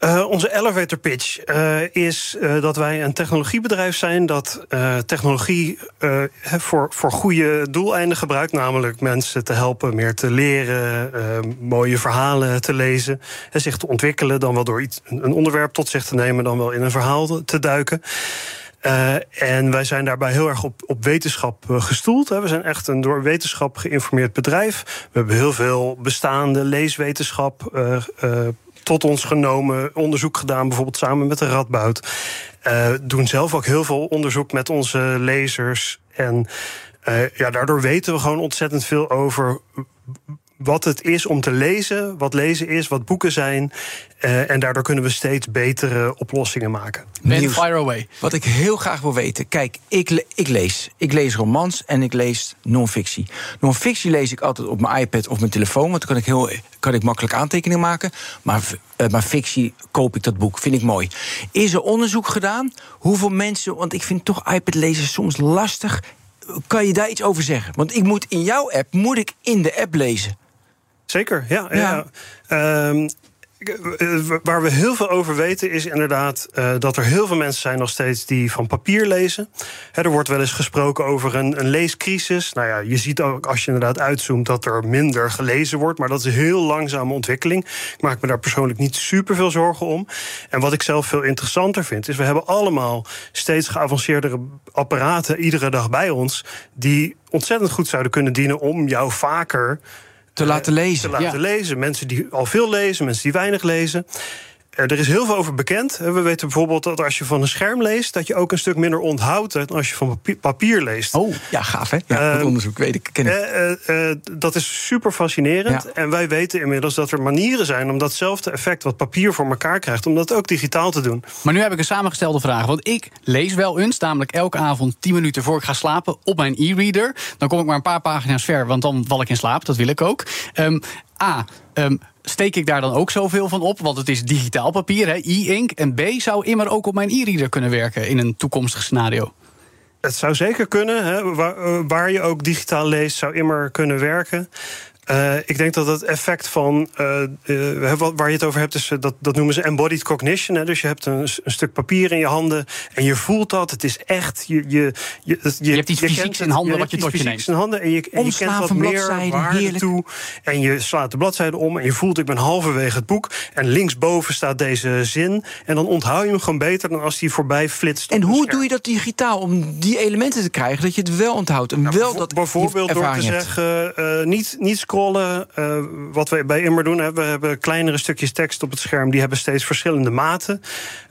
S9: Uh, onze elevator pitch uh, is uh, dat wij een technologiebedrijf zijn dat technologie voor, voor goede doeleinden gebruikt, namelijk mensen te helpen meer te leren, mooie verhalen te lezen en zich te ontwikkelen, dan wel door iets, een onderwerp tot zich te nemen, dan wel in een verhaal te duiken. En wij zijn daarbij heel erg op, op wetenschap gestoeld. Hè. We zijn echt een door wetenschap geïnformeerd bedrijf. We hebben heel veel bestaande leeswetenschap tot ons genomen, onderzoek gedaan, bijvoorbeeld samen met de Radboud. Uh, doen zelf ook heel veel onderzoek met onze lezers. En uh, ja, daardoor weten we gewoon ontzettend veel over wat het is om te lezen, wat lezen is, wat boeken zijn. Uh, en daardoor kunnen we steeds betere oplossingen maken.
S4: Ben, fire away.
S5: Wat ik heel graag wil weten. Kijk, ik, ik lees. Ik lees romans en ik lees non-fictie. Non-fictie lees ik altijd op mijn iPad of mijn telefoon. Want dan kan ik, heel, kan ik makkelijk aantekeningen maken. Maar, uh, maar fictie koop ik dat boek. Vind ik mooi. Is er onderzoek gedaan? Hoeveel mensen. Want ik vind toch iPad lezen soms lastig. Kan je daar iets over zeggen? Want ik moet in jouw app moet ik in de app lezen.
S9: Zeker, ja. ja. ja. Um, eh, waar we heel veel over weten is inderdaad uh, dat er heel veel mensen zijn nog steeds die van papier lezen. er wordt wel eens gesproken over een, een, leescrisis. Nou ja, je ziet ook als je inderdaad uitzoomt dat er minder gelezen wordt, maar dat is een heel langzame ontwikkeling. Ik maak me daar persoonlijk niet super veel zorgen om. En wat ik zelf veel interessanter vind, is we hebben allemaal steeds geavanceerdere apparaten iedere dag bij ons die ontzettend goed zouden kunnen dienen om jou vaker
S5: te laten lezen.
S9: Te laten lezen. Mensen die al veel lezen, mensen die weinig lezen. Eh, er is heel veel over bekend. We weten bijvoorbeeld dat als je van een scherm leest, dat je ook een stuk minder onthoudt dan als je van papier leest.
S5: Oh, ja, gaaf hè? Ja, dat ehm, onderzoek weet ik. Ken ik.
S9: Uh, uh, dat is super fascinerend. En wij weten inmiddels dat er manieren zijn om datzelfde effect wat papier voor elkaar krijgt, om dat ook digitaal te doen.
S4: Maar nu heb ik een samengestelde vraag. Want ik lees wel eens, namelijk elke avond 10 minuten voor ik ga slapen op mijn e-reader. Dan kom ik maar een paar pagina's ver, want dan val ik in slaap. Dat wil ik ook. Um, A. Um, steek ik daar dan ook zoveel van op? Want het is digitaal papier, e-ink. En B, zou immer ook op mijn e-reader kunnen werken in een toekomstig scenario?
S9: Het zou zeker kunnen. Hè. Waar, eh, waar, je ook digitaal leest, zou immer kunnen werken. Uh, ik denk dat het effect van uh, uh, waar je het over hebt, is dat, dat noemen ze embodied cognition. Hè? Dus je hebt een, een, stuk papier in je handen en je voelt dat. Het is echt. Je, je,
S4: je, je, je hebt iets fysieks in handen wat je tot je neemt.
S9: in handen en je, en je kent wat meer waarde toe. En je slaat de bladzijde om en je voelt, ik ben halverwege het boek. En linksboven staat deze zin. En dan onthoud je hem gewoon beter dan als die voorbij flitst.
S5: En hoe doe je dat digitaal om die elementen te krijgen dat je het wel onthoudt? En nou, wel dat
S9: bijvoorbeeld door te zeggen, niet, niet scrollen uh, wat we bij Immer doen, we hebben kleinere stukjes tekst op het scherm. Die hebben steeds verschillende maten.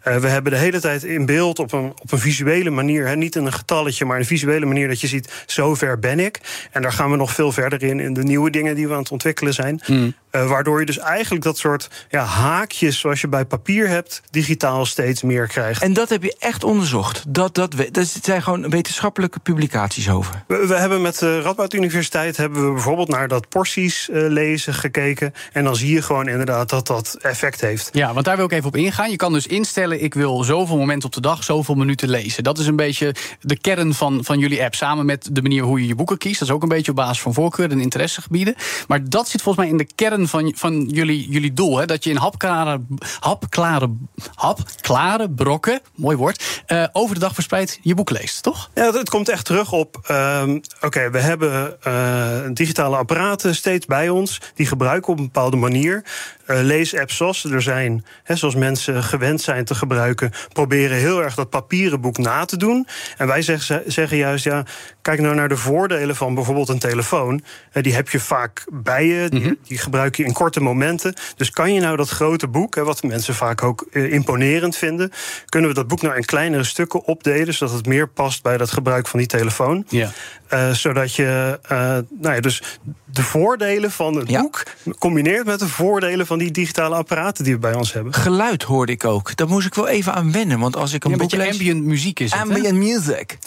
S9: Uh, we hebben de hele tijd in beeld op een, op een visuele manier. Hè, niet in een getalletje, maar een visuele manier dat je ziet, zover ben ik. En daar gaan we nog veel verder in, in de nieuwe dingen die we aan het ontwikkelen zijn. Mm. Uh, waardoor je dus eigenlijk dat soort ja, haakjes zoals je bij papier hebt, digitaal steeds meer krijgt.
S5: En dat heb je echt onderzocht. Dat, dat, dat zijn gewoon wetenschappelijke publicaties over.
S9: We, we hebben met de Radboud Universiteit hebben we bijvoorbeeld naar dat uh, lezen gekeken. En dan zie je gewoon inderdaad dat dat effect heeft.
S4: Ja, want daar wil ik even op ingaan. Je kan dus instellen, ik wil zoveel momenten op de dag, zoveel minuten lezen. Dat is een beetje de kern van, van jullie app. Samen met de manier hoe je je boeken kiest. Dat is ook een beetje op basis van voorkeur en interessegebieden. Maar dat zit volgens mij in de kern van, van jullie, jullie doel. Hè? Dat je in hapklare, hapklare, hapklare brokken, mooi woord, uh, over de dag verspreid je boek leest, toch?
S9: Ja, het komt echt terug op. Uh, Oké, we hebben uh, digitale apparaten steeds bij ons. Die gebruiken op een bepaalde manier. Uh, leesapps zoals er zijn, hè, zoals mensen gewend zijn te gebruiken, proberen heel erg dat papieren boek na te doen. En wij zeggen, zeggen juist, ja, kijk nou naar de voordelen van bijvoorbeeld een telefoon. die heb je vaak bij je, die, mhm. die gebruik je in korte momenten. Dus kan je nou dat grote boek, wat mensen vaak ook eh, imponerend vinden, kunnen we dat boek nou in kleinere stukken opdelen, zodat het meer past bij dat gebruik van die telefoon. Ja. Uh, zodat je, uh, nou ja, dus de voordelen van het boek combineert met de voordelen van die digitale apparaten die we bij ons hebben.
S5: Geluid hoorde ik ook. Daar moest ik wel even aan wennen, want als ik een,
S4: ja,
S5: boek
S4: beetje
S5: lees...
S4: ambient muziek is het,
S5: Ambient music.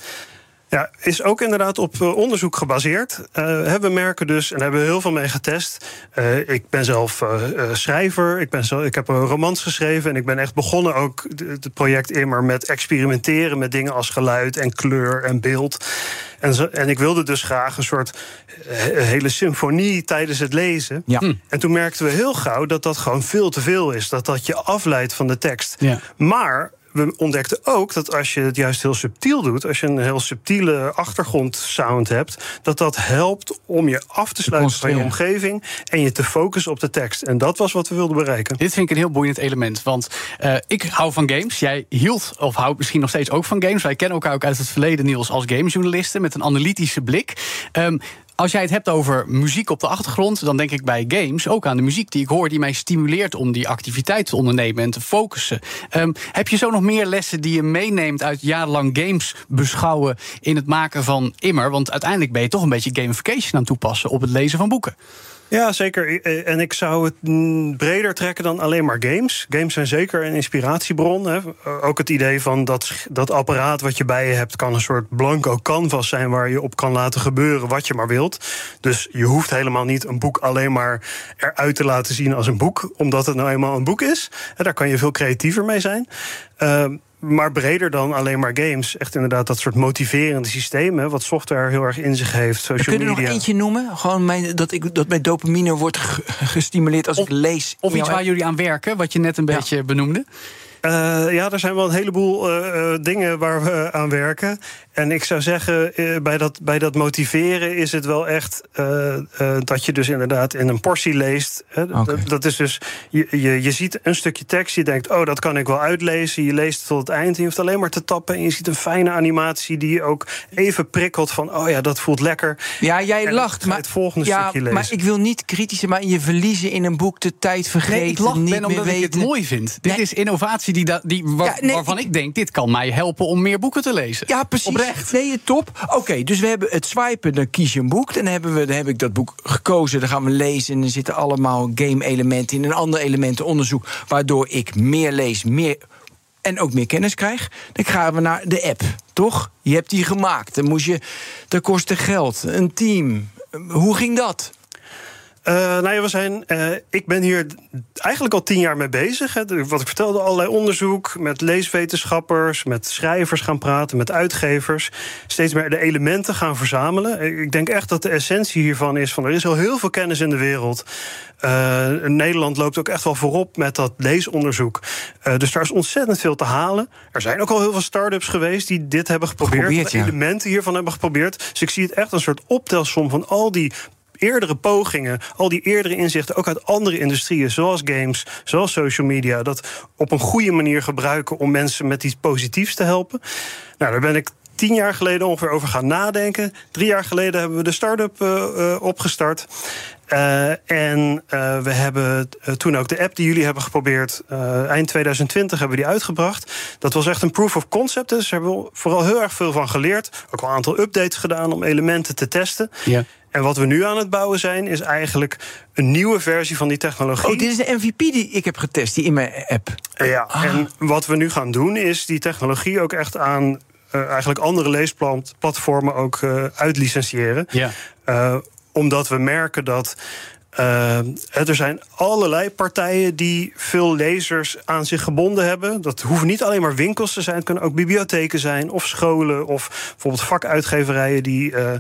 S9: Ja, is ook inderdaad op uh, onderzoek gebaseerd. Uh, we merken dus, en hebben we heel veel mee getest. Uh, ik ben zelf schrijver, ik, ben zo, ik heb een romans geschreven... en ik ben echt begonnen ook het project Immer met experimenteren... met dingen als geluid en kleur en beeld. En, zo, en ik wilde dus graag een soort hele symfonie tijdens het lezen. Ja. Hm. En toen merkten we heel gauw dat dat gewoon veel te veel is. Dat dat je afleidt van de tekst. Ja. Maar we ontdekten ook dat als je het juist heel subtiel doet, als je een heel subtiele achtergrondsound hebt, dat dat helpt om je af te sluiten van je omgeving en je te focussen op de tekst. En dat was wat we wilden bereiken.
S4: Dit vind ik een heel boeiend element, want uh, ik hou van games. Jij hield of houdt misschien nog steeds ook van games. Wij kennen elkaar ook uit het verleden, Niels, als gamejournalisten met een analytische blik. Um, als jij het hebt over muziek op de achtergrond, dan denk ik bij games ook aan de muziek die ik hoor, die mij stimuleert om die activiteit te ondernemen en te focussen. Um, heb je zo nog meer lessen die je meeneemt uit jarenlang games beschouwen in het maken van immer? Want uiteindelijk ben je toch een beetje gamification aan toepassen op het lezen van boeken.
S9: Ja, zeker. En ik zou het breder trekken dan alleen maar games. Games zijn zeker een inspiratiebron. Hè. Ook het idee van dat, dat apparaat wat je bij je hebt... kan een soort blanco canvas zijn waar je op kan laten gebeuren wat je maar wilt. Dus je hoeft helemaal niet een boek alleen maar eruit te laten zien als een boek... omdat het nou eenmaal een boek is. Daar kan je veel creatiever mee zijn. Uh, maar breder dan alleen maar games. Echt inderdaad dat soort motiverende systemen, wat software heel erg in zich heeft. Social
S5: Kun je er
S9: media.
S5: nog eentje noemen? Gewoon mijn, dat, ik, dat mijn dopamine wordt ge- gestimuleerd als ik lees.
S4: Of iets waar jullie aan werken, wat je net een beetje benoemde.
S9: Eh, ja, er zijn wel een heleboel eh, eh, dingen waar we aan werken. En ik zou zeggen, eh, bij, dat, bij dat motiveren is het wel echt eh, eh, dat je dus inderdaad in een portie leest. Hè. Dat- is dus, je, je, je ziet een stukje tekst, je denkt, oh, dat kan ik wel uitlezen. Je leest het tot het eind, je hoeft alleen maar te tappen. En je ziet een fijne animatie die je ook even prikkelt van, oh ja, dat voelt lekker.
S5: Ja, jij
S9: En
S5: lacht, maar
S9: het volgende
S5: ja,
S9: stukje lezen.
S5: maar ik wil niet kritisch zijn, maar je verliezen in een boek de tijd vergeten,
S4: Nee, ik lach
S5: niet
S4: ben omdat ik het mooi vind. Dit
S5: Nee.
S4: is innovatie die, die, waar-
S5: Ja, nee,
S4: waarvan
S5: ik-
S4: ik denk, dit kan mij helpen om meer boeken te lezen.
S5: Ja, precies.
S4: Oprecht.
S5: Nee, top. Oké, dus we hebben het swipen, dan kies je een boek. Dan, hebben we, dan heb ik dat boek gekozen, dan gaan we lezen. En er zitten allemaal game-elementen in en andere elementen onderzoek. Waardoor ik meer lees, meer en ook meer kennis krijg. Dan gaan we naar de app, toch? Je hebt die gemaakt. Dan moest je, dat kostte geld, een team. Hoe ging dat?
S9: Eh, nou ja, we zijn, eh, ik ben hier eigenlijk al tien jaar mee bezig. Hè. Wat ik vertelde, allerlei onderzoek met leeswetenschappers, met schrijvers gaan praten, met uitgevers. Steeds meer de elementen gaan verzamelen. Ik denk echt dat de essentie hiervan is: van er is al heel veel kennis in de wereld. Eh, Nederland loopt ook echt wel voorop met dat leesonderzoek. Dus daar is ontzettend veel te halen. Er zijn ook al heel veel start-ups geweest die dit hebben geprobeerd.
S5: Geprobeerd, ja.
S9: elementen hiervan hebben geprobeerd. Dus ik zie het echt een soort optelsom van al die eerdere pogingen, al die eerdere inzichten, ook uit andere industrieën, zoals games, zoals social media, dat op een goede manier gebruiken om mensen met iets positiefs te helpen. Nou, daar ben ik tien jaar geleden ongeveer over gaan nadenken. Drie jaar geleden hebben we de start-up eh, eh, opgestart. Eh, en we hebben toen ook de app die jullie hebben geprobeerd. eind 2020 hebben we die uitgebracht. Dat was echt een proof of concept. Dus daar hebben we vooral heel erg veel van geleerd. Ook al een aantal updates gedaan om elementen te testen.
S4: Ja.
S9: En wat we nu aan het bouwen zijn, is eigenlijk een nieuwe versie van die technologie.
S5: Oh, dit is de MVP die ik heb getest, die in mijn app.
S9: Ja, en wat we nu gaan doen, is die technologie ook echt aan eh, eigenlijk andere leesplatformen ook eh uitlicentiëren.
S4: Ja.
S9: Eh, omdat we merken dat. Eh, er zijn allerlei partijen die veel lezers aan zich gebonden hebben. Dat hoeven niet alleen maar winkels te zijn. Het kunnen ook bibliotheken zijn, of scholen, of bijvoorbeeld vakuitgeverijen die eh,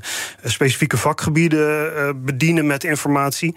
S9: specifieke vakgebieden eh, bedienen met informatie.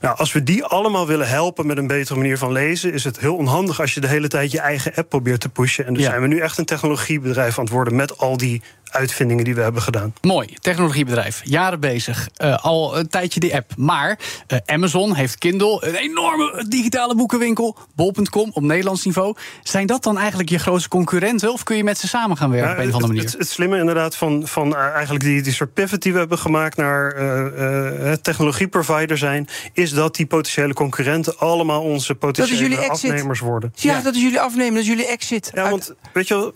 S9: Nou, als we die allemaal willen helpen met een betere manier van lezen, is het heel onhandig als je de hele tijd je eigen app probeert te pushen. En dus
S4: Ja.
S9: zijn we nu echt een technologiebedrijf aan het worden met al die uitvindingen die we hebben gedaan.
S4: Mooi, technologiebedrijf, jaren bezig, eh, al een tijdje die app. Maar eh, Amazon heeft Kindle, een enorme digitale boekenwinkel, bol.com op Nederlands niveau. Zijn dat dan eigenlijk je grootste concurrenten of kun je met ze samen gaan werken
S9: Ja,
S4: op een of andere manier?
S9: Het, het, het slimme inderdaad van, van eh, eigenlijk die, die soort pivot die we hebben gemaakt naar eh, eh, technologieprovider zijn, is dat die potentiële concurrenten allemaal onze potentiële afnemers worden.
S5: Ja, dat is jullie afnemen, dat is jullie exit.
S9: Ja, want weet je wel,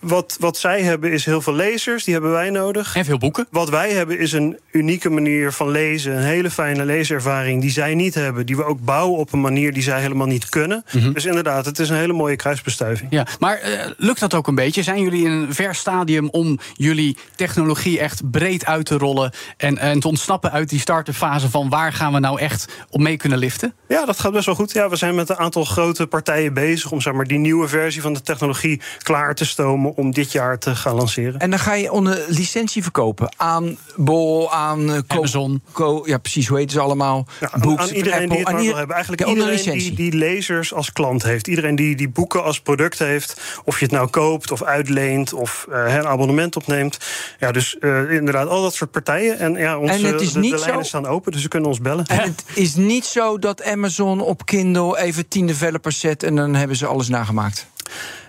S9: wat, wat zij hebben is heel veel lezers, die hebben wij nodig.
S4: En veel boeken.
S9: Wat wij hebben is een unieke manier van lezen, een hele fijne leeservaring die zij niet hebben, die we ook bouwen op een manier die zij helemaal niet kunnen.
S4: Mhm.
S9: Dus inderdaad, het is een hele mooie kruisbestuiving.
S4: Ja, maar eh, lukt dat ook een beetje? Zijn jullie in een ver stadium om jullie technologie echt breed uit te rollen en, en te ontsnappen uit die start-up fase van waar gaan we nou echt op mee kunnen liften?
S9: Ja, dat gaat best wel goed. Ja, we zijn met een aantal grote partijen bezig om zeg maar, die nieuwe versie van de technologie klaar te stomen om dit jaar te gaan lanceren.
S5: En dan ga je onder licentie verkopen aan Bol, aan eh,
S4: Amazon.
S5: Co- ja, precies, hoe heten ze allemaal?
S9: Ja, aan,
S5: Books,
S9: aan iedereen
S5: Apple,
S9: die het maar wil hebben. Eigenlijk
S5: Ja, onder
S9: iedereen die,
S5: licentie.
S9: die lezers als klant heeft. Iedereen die, die boeken als product heeft. Of je het nou koopt of uitleent of eh, een abonnement opneemt. Ja, dus eh, inderdaad, al dat soort partijen. En ja, onze,
S5: En het is
S9: de,
S5: niet
S9: de
S5: zo-
S9: lijnen staan open, dus ze kunnen ons bellen.
S5: En het is niet zo dat Amazon op Kindle even 10 developers zet en dan hebben ze alles nagemaakt.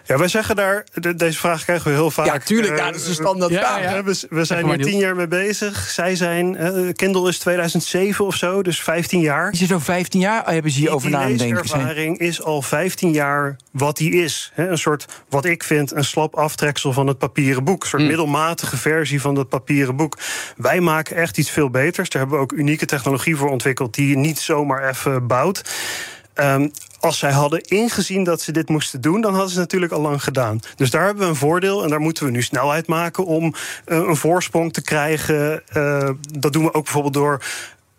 S9: Ja, wij zeggen daar, de- deze vraag krijgen we heel vaak.
S5: Ja, tuurlijk,
S9: Eh,
S5: ja, dat is een standaard
S4: ja,
S5: vraag.
S4: ja.
S9: We, we zijn hier tien jaar mee bezig. Zij zijn, eh, Kindle is 2007 of zo, dus 15 jaar.
S5: Is er zo'n 15 jaar hebben ze
S9: Die,
S5: hierover
S9: die
S5: na aan het denken zijn?
S9: leeservaring is al 15 jaar wat die is. Hè, een soort, wat ik vind, een slap aftreksel van het papieren boek. Een soort middelmatige versie van dat papieren boek. Wij maken echt iets veel beters. Daar hebben we ook unieke technologie voor ontwikkeld... die je niet zomaar even bouwt. Ehm, als zij hadden ingezien dat ze dit moesten doen, dan hadden ze natuurlijk al lang gedaan. Dus daar hebben we een voordeel en daar moeten we nu snelheid maken om eh, een voorsprong te krijgen. Eh, dat doen we ook bijvoorbeeld door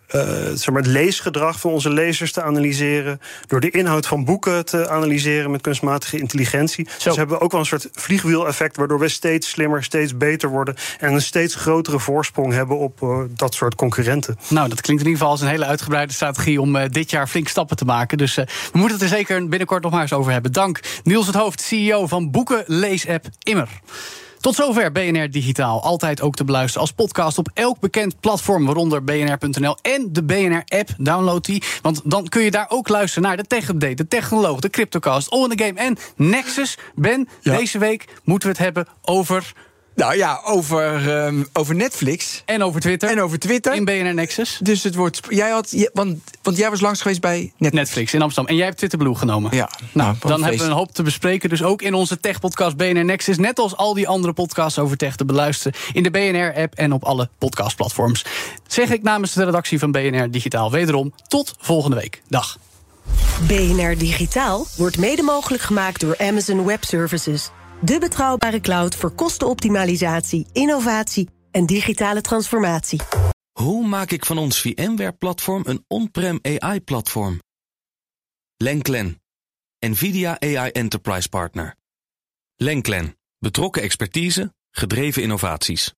S9: eh, zeg maar het leesgedrag van onze lezers te analyseren. Door de inhoud van boeken te analyseren met kunstmatige intelligentie.
S4: Zo.
S9: Dus hebben we ook wel een soort vliegwiel-effect. Waardoor we steeds slimmer, steeds beter worden. En een steeds grotere voorsprong hebben op eh, dat soort concurrenten.
S4: Nou, dat klinkt in ieder geval als een hele uitgebreide strategie om eh, dit jaar flink stappen te maken. Dus we moeten het er zeker binnenkort nog maar eens over hebben. Dank Niels het Hoofd, CEO van boekenleesapp Immer. Tot zover BNR Digitaal. Altijd ook te beluisteren als podcast op elk bekend platform, waaronder bnr.nl en de BNR-app. Download die, want dan kun je daar ook luisteren naar de Tech Update, de Technoloog, de Cryptocast, All in the Game en Nexus. Ben,
S5: Ja.
S4: deze week moeten we het hebben over...
S5: Nou ja, over, ehm, over Netflix.
S4: En over Twitter.
S5: En over Twitter.
S4: In BNR Nexus.
S5: Dus het wordt. Jij had. je- Want, want jij was langs geweest bij Netflix.
S4: Netflix in Amsterdam. En jij hebt Twitter Blue genomen.
S5: Ja.
S4: Nou,
S5: wat
S4: dan hebben we een hoop te bespreken. Dus ook in onze tech-podcast BNR Nexus. Net als al die andere podcasts over tech te beluisteren. In de BNR-app en op alle podcastplatforms. Zeg ik namens de redactie van BNR Digitaal wederom tot volgende week. Dag.
S2: BNR Digitaal wordt mede mogelijk gemaakt door Amazon Web Services. De betrouwbare cloud voor kostenoptimalisatie, innovatie en digitale transformatie.
S1: Hoe maak ik van ons VMware-platform een on-prem AI-platform? Lenklen, NVIDIA AI Enterprise Partner. Lenklen, betrokken expertise, gedreven innovaties.